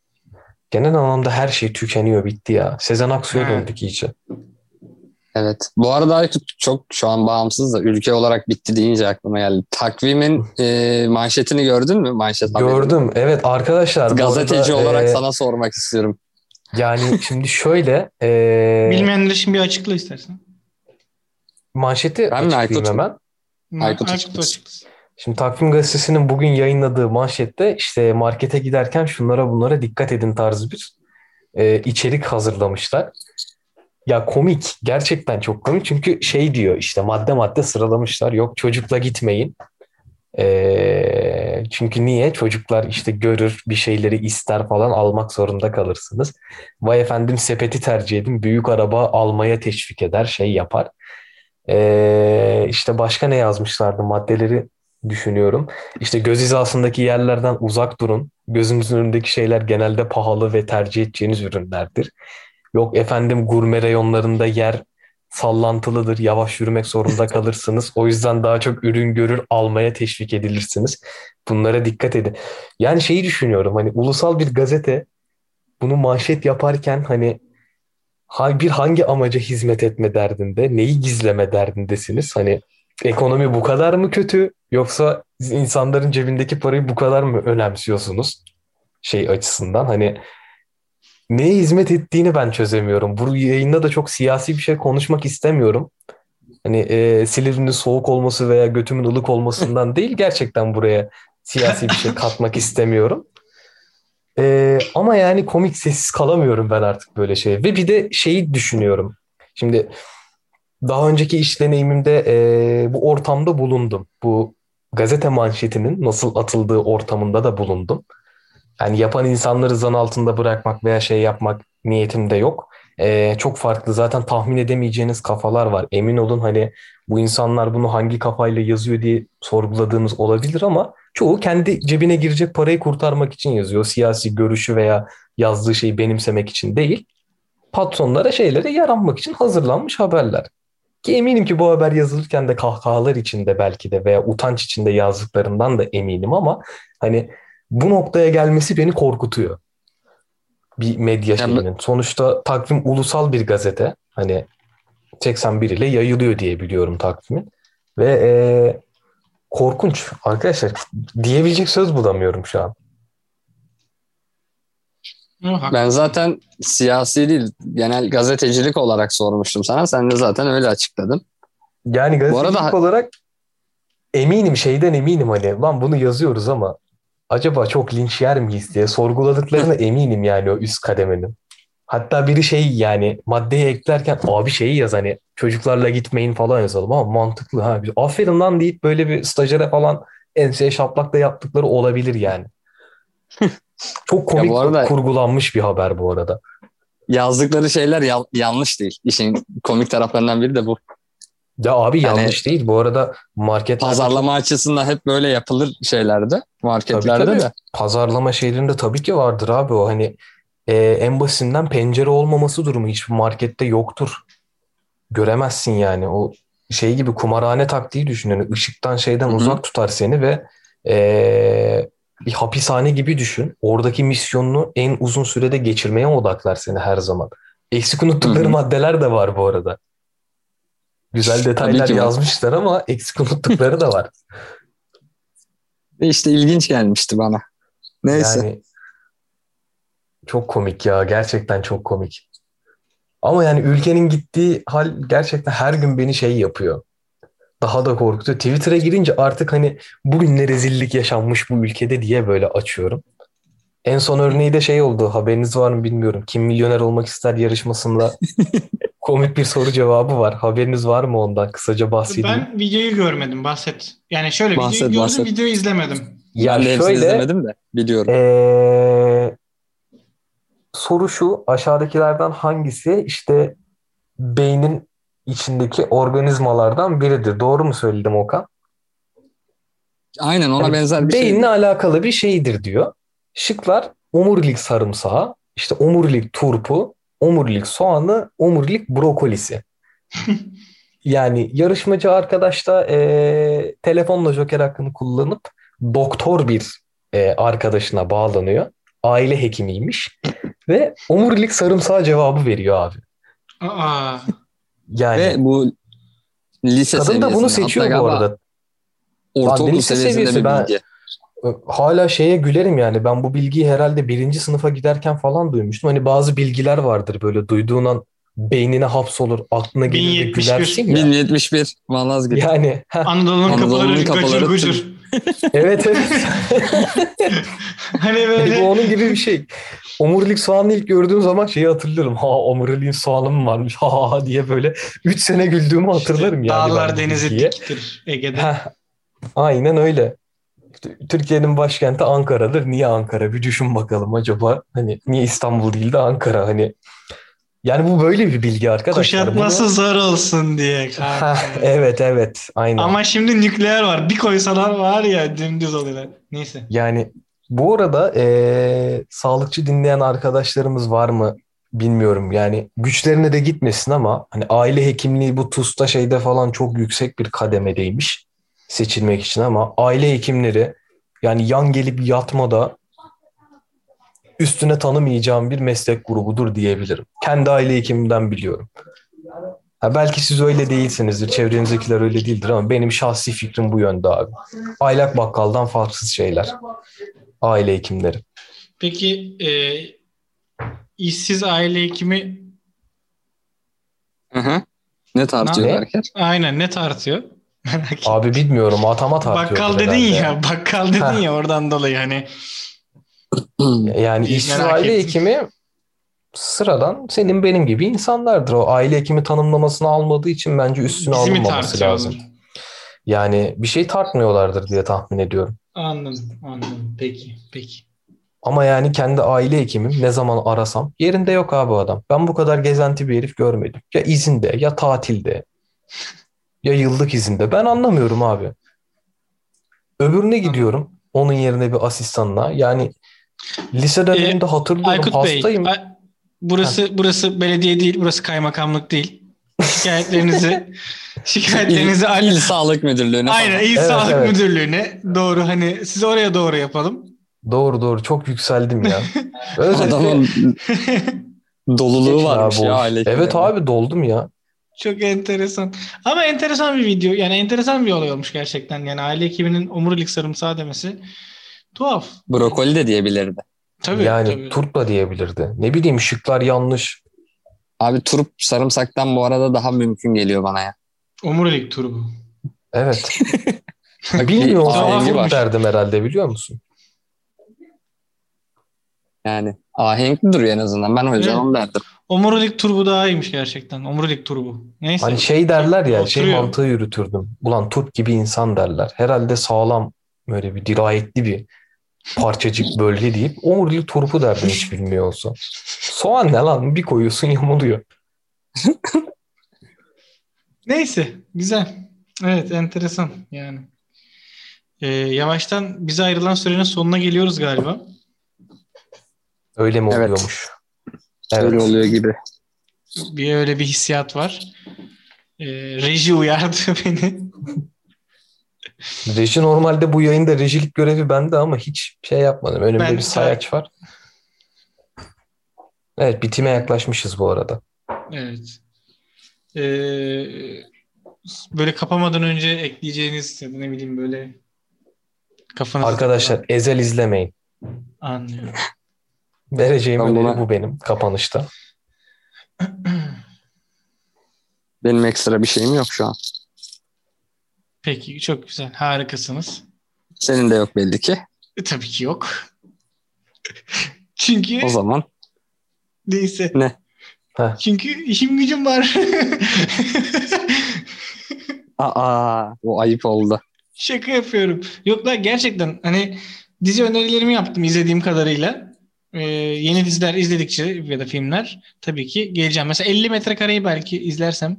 Genel anlamda her şey tükeniyor bitti ya. Sezen Aksu'ya döndük iyice. Evet. Bu arada çok şu an bağımsız da ülke olarak bitti deyince aklıma geldi. Takvimin e, manşetini gördün mü? Manşet haberini. Gördüm. Evet arkadaşlar Gazeteci arada, olarak e, sana sormak istiyorum. yani şimdi şöyle e, Bilmeyenler için bir açıkla istersen. manşeti Ben açıklayayım Aykut hemen. Aykut Aykut açıklasın. Şimdi Takvim Gazetesi'nin bugün yayınladığı manşette işte markete giderken şunlara bunlara dikkat edin tarzı bir e, içerik hazırlamışlar. Ya komik. Gerçekten çok komik. Çünkü şey diyor işte madde madde sıralamışlar. Yok çocukla gitmeyin. E, çünkü niye? Çocuklar işte görür bir şeyleri ister falan almak zorunda kalırsınız. Vay efendim sepeti tercih edin. Büyük araba almaya teşvik eder. Şey yapar. E, işte başka ne yazmışlardı maddeleri düşünüyorum. İşte göz hizasındaki yerlerden uzak durun. Gözünüzün önündeki şeyler genelde pahalı ve tercih edeceğiniz ürünlerdir. Yok efendim gurme reyonlarında yer sallantılıdır. Yavaş yürümek zorunda kalırsınız. O yüzden daha çok ürün görür almaya teşvik edilirsiniz. Bunlara dikkat edin. Yani şeyi düşünüyorum hani ulusal bir gazete bunu manşet yaparken hani ha- bir hangi amaca hizmet etme derdinde, neyi gizleme derdindesiniz? Hani ekonomi bu kadar mı kötü yoksa insanların cebindeki parayı bu kadar mı önemsiyorsunuz? Şey açısından hani neye hizmet ettiğini ben çözemiyorum. Bu yayında da çok siyasi bir şey konuşmak istemiyorum. Hani e, Silivri'nin soğuk olması veya götümün ılık olmasından değil gerçekten buraya siyasi bir şey katmak istemiyorum. E, ama yani komik sessiz kalamıyorum ben artık böyle şeye. Ve bir de şeyi düşünüyorum. Şimdi daha önceki iş deneyimimde e, bu ortamda bulundum. Bu gazete manşetinin nasıl atıldığı ortamında da bulundum. Yani yapan insanları zan altında bırakmak veya şey yapmak niyetim de yok. e, çok farklı zaten tahmin edemeyeceğiniz kafalar var. Emin olun hani bu insanlar bunu hangi kafayla yazıyor diye sorguladığınız olabilir ama çoğu kendi cebine girecek parayı kurtarmak için yazıyor. Siyasi görüşü veya yazdığı şeyi benimsemek için değil. Patronlara şeylere yaranmak için hazırlanmış haberler. Ki eminim ki bu haber yazılırken de kahkahalar içinde belki de veya utanç içinde yazdıklarından da eminim ama hani bu noktaya gelmesi beni korkutuyor. Bir medya Yani- şeyinin. Sonuçta takvim ulusal bir gazete. Hani 81 ile yayılıyor diye biliyorum takvimin. Ve eee, korkunç arkadaşlar. Diyebilecek söz bulamıyorum şu an. Ben zaten siyasi değil, genel gazetecilik olarak sormuştum sana. Sen de zaten öyle açıkladın. Yani Bu arada- gazetecilik olarak eminim şeyden eminim hani lan bunu yazıyoruz ama acaba çok linç yer miyiz diye sorguladıklarına eminim yani o üst kademenin. Hatta biri şey yani maddeye eklerken abi şeyi yaz hani çocuklarla gitmeyin falan yazalım ama mantıklı ha. Aferin lan deyip böyle bir stajyere falan enseye şaplak da yaptıkları olabilir yani. Çok komik bu arada- kurgulanmış bir haber bu arada. Yazdıkları şeyler ya- yanlış değil. İşin komik taraflarından biri de bu. Ya abi Yani- yanlış değil. Bu arada marketlerde Pazarlama açısından hep böyle yapılır şeylerde, marketlerde Tabii, tabii. de. pazarlama şeylerinde tabii ki vardır abi o hani e, en basitinden pencere olmaması durumu hiçbir markette yoktur. Göremezsin yani o şey gibi kumarhane taktiği düşün. Yani ışıktan şeyden Hı hı. uzak tutar seni ve e, bir hapishane gibi düşün. Oradaki misyonunu en uzun sürede geçirmeye odaklar seni her zaman. Eksik unuttukları Hı hı. maddeler de var bu arada. Güzel detaylar yazmışlar ama eksik unuttukları da var. Ve işte ilginç gelmişti bana. Neyse. Yani çok komik ya. Gerçekten çok komik. Ama yani ülkenin gittiği hal gerçekten her gün beni şey yapıyor. Daha da korkutuyor. Twitter'a girince artık hani bugün ne rezillik yaşanmış bu ülkede diye böyle açıyorum. En son örneği de şey oldu. Haberiniz var mı bilmiyorum. Kim milyoner olmak ister yarışmasında komik bir soru cevabı var. Haberiniz var mı ondan? Kısaca bahsedeyim. Ben videoyu görmedim. Bahset. Yani şöyle Bahset, videoyu gördüm, bahset. videoyu izlemedim. Ya hepsini şöyle izlemedim de biliyorum. Ee, soru şu, aşağıdakilerden hangisi işte beynin içindeki organizmalardan biridir? Doğru mu söyledim Okan? Aynen ona Yani benzer bir şey. beyinle alakalı bir şeydir diyor. Şıklar omurilik sarımsağı, işte omurilik turpu, omurilik soğanı, omurilik brokolisi. Yani yarışmacı arkadaş da eee, telefonla Joker hakkını kullanıp doktor bir eee, arkadaşına bağlanıyor. Aile hekimiymiş ve omurilik sarımsağı cevabı veriyor abi. Aa, Yani Ve bu lise kadın da bunu seçiyor bu arada. Ortaokul lise seviyesinde seviyesi bir ben- bilgi. Hala şeye gülerim yani ben bu bilgiyi herhalde birinci sınıfa giderken falan duymuştum. Hani bazı bilgiler vardır böyle duyduğun an beynine hapsolur, aklına gelir ve 1071. gülersin ya. 1071 Malazgirt. Yani Anadolu'nun kapıları kapıları gıcır gıcır. evet evet. hani Yani böyle bu onun gibi bir şey. Omurilik soğanını ilk gördüğüm zaman şeyi hatırlıyorum. Ha omuriliğin soğanı mı varmış ha diye böyle 3 sene güldüğümü hatırlarım yani dağlar denizi diktir Ege'de. Heh, aynen öyle. Türkiye'nin başkenti Ankara'dır. Niye Ankara? Bir düşün bakalım acaba. Hani niye İstanbul değil de Ankara? Hani yani bu böyle bir bilgi arkadaşlar. Kuşatması Bunu- zor olsun diye. kanka. Heh, evet evet aynen. Ama şimdi nükleer var. Bir koysalar var ya dümdüz oluyorlar. Neyse. Yani bu arada eee, sağlıkçı dinleyen arkadaşlarımız var mı bilmiyorum. Yani güçlerine de gitmesin ama hani aile hekimliği bu TUS'ta şeyde falan çok yüksek bir kademedeymiş seçilmek için ama aile hekimleri yani yan gelip yatmada üstüne tanımayacağım bir meslek grubudur diyebilirim. Kendi aile hekimimden biliyorum. Ha, belki siz öyle değilsinizdir, çevrenizdekiler öyle değildir ama benim şahsi fikrim bu yönde abi. Aylak bakkaldan farksız şeyler. Aile hekimleri. Peki e, işsiz aile hekimi Hı hı. Ne tartıyor Ne? Berker? aynen ne tartıyor? Merak ettim. Abi bilmiyorum atama tartıyordur Bakkal dedin herhalde. ya, bakkal dedin ya oradan dolayı hani Yani ettim. hekimi sıradan senin benim gibi insanlardır. O aile hekimi tanımlamasını almadığı için bence üstüne bizi alınmaması lazım. Yani bir şey tartmıyorlardır diye tahmin ediyorum. Anladım, anladım. Peki, peki. Ama yani kendi aile hekimim ne zaman arasam yerinde yok abi adam. Ben bu kadar gezenti bir herif görmedim. Ya izinde ya tatilde ya yıllık izinde. Ben anlamıyorum abi. Öbürüne gidiyorum. Onun yerine bir asistanla. Yani lise döneminde hatırlıyorum Aykut Bey, hastayım. Ay- burası burası belediye değil, burası kaymakamlık değil. Şikayetlerinizi şikayetlerinizi İl, İl Sağlık Müdürlüğü'ne Aynen. İl Evet, Sağlık evet. Müdürlüğü'ne doğru hani siz oraya doğru yapalım. Doğru doğru çok yükseldim ya. Özellikle Adamın doluluğu varmış ya aile Evet abi doldum ya. Çok enteresan. Ama enteresan bir video. Yani enteresan bir olay olmuş gerçekten. Yani aile hekiminin omurilik sarımsağı demesi tuhaf. Brokoli de diyebilirdi. Tabii yani tabii. turp da diyebilirdi. Ne bileyim şıklar yanlış. Abi turp sarımsaktan bu arada daha mümkün geliyor bana ya. Omurilik turu bu. Evet. Bilmiyorum. ahengi derdim herhalde biliyor musun? Yani ahenkli duruyor en azından. Ben o yüzden Evet. onu derdim. Omurilik turbu daha iyiymiş gerçekten. Omurilik turbu. Neyse. Hani şey derler ya şey Oturuyor. mantığı yürütürdüm. Ulan turp gibi insan derler. Herhalde sağlam böyle bir dirayetli bir parçacık bölge deyip omurilik turpu derdim hiç bilmiyor olsa. Soğan ne lan? Bir koyuyorsun yamuluyor. Neyse. Güzel. Evet enteresan yani. Ee, yavaştan bize ayrılan sürenin sonuna geliyoruz galiba. Öyle mi Evet. oluyormuş? Öyle Evet. oluyor gibi. Bir öyle bir hissiyat var. Ee, reji uyardı beni. Reji normalde bu yayında rejilik görevi bende ama hiç şey yapmadım. Önümde Ben bir sayaç var. Evet bitime yaklaşmışız bu arada. Evet. Ee, böyle kapamadan önce ekleyeceğiniz ya da ne bileyim böyle kafanızda Arkadaşlar Ezel izlemeyin. anlıyorum. Vereceğim Ben öneri buna- bu benim kapanışta. Benim ekstra bir şeyim yok şu an. Peki çok güzel. Harikasınız. Senin de yok belli ki. E, tabii ki yok. Çünkü O zaman neyse. Ne? Heh. Çünkü işim gücüm var. aa bu ayıp oldu. Şaka yapıyorum. Yok lan gerçekten hani dizi önerilerimi yaptım izlediğim kadarıyla. Ee, yeni diziler izledikçe ya da filmler tabii ki geleceğim. Mesela 50 metrekareyi belki izlersem.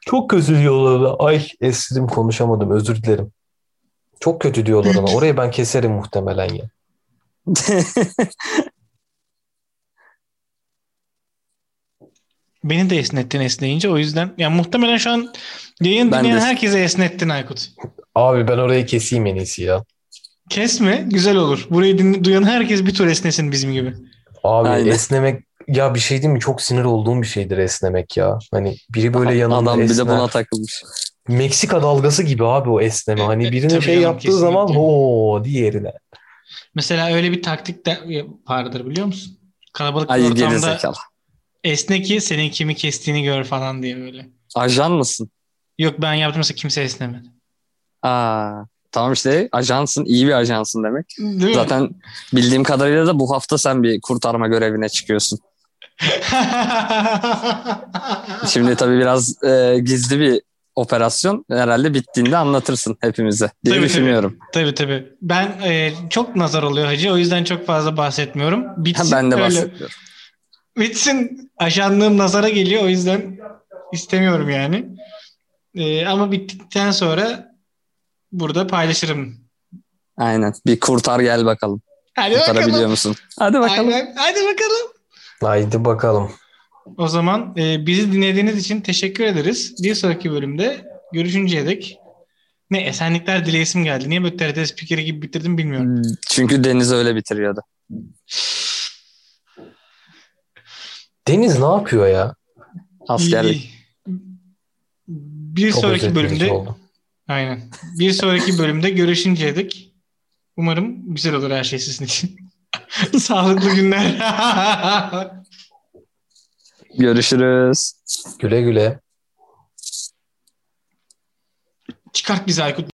Çok kötü diyorlar. Ay esnedim konuşamadım özür dilerim. Çok kötü diyorlar ona. Orayı ben keserim muhtemelen ya. Beni de esnettin esneyince o yüzden. Yani muhtemelen şu an yayın Ben dinleyen de- herkese esnettin Aykut. Abi ben orayı keseyim en iyisi ya. Kesme güzel olur. Burayı dinle, duyan herkes bir tur esnesin bizim gibi. Abi Aynen. esnemek ya bir şey değil mi? Çok sinir olduğum bir şeydir esnemek ya. Hani biri böyle yanında Adam bir de esner. buna takılmış. Meksika dalgası gibi abi o esneme. Hani E, birine tabii şey canım, yaptığı zaman ho diğerine. Mesela öyle bir taktik de vardır biliyor musun? Kalabalık bir Ay ortamda gerizekalı. esne ki senin kimi kestiğini gör falan diye böyle. Ajan mısın? Yok ben yaptım mesela kimse esnemedi. Aa, tamam işte ajansın, iyi bir ajansın demek. Değil mi? Zaten bildiğim kadarıyla da bu hafta sen bir kurtarma görevine çıkıyorsun. Şimdi tabii biraz e, gizli bir operasyon. Herhalde bittiğinde anlatırsın hepimize diye Tabii, düşünüyorum. tabii tabii. Ben e, çok nazar oluyor hacı o yüzden çok fazla bahsetmiyorum. Bitsin ben de öyle. bahsediyorum. Bitsin ajanlığım nazara geliyor o yüzden istemiyorum yani. E, ama bittikten sonra burada paylaşırım. Aynen. Bir kurtar gel bakalım. Hadi Kurtarabiliyor bakalım. musun? Hadi bakalım. Aynen. Hadi bakalım. Haydi bakalım. O zaman e, bizi dinlediğiniz için teşekkür ederiz. Bir sonraki bölümde görüşünceye dek ne esenlikler dileyesim geldi. Niye böyle TRT spikeri gibi bitirdim bilmiyorum. Çünkü Deniz öyle bitiriyordu. Deniz ne yapıyor ya? Askerlik. Bir Çok sonraki bölümde oldu. Aynen. Bir sonraki bölümde görüşünceye dek umarım güzel olur her şey sizin için. Sağlıklı günler. Görüşürüz. Güle güle. Çıkart bizi Aykut.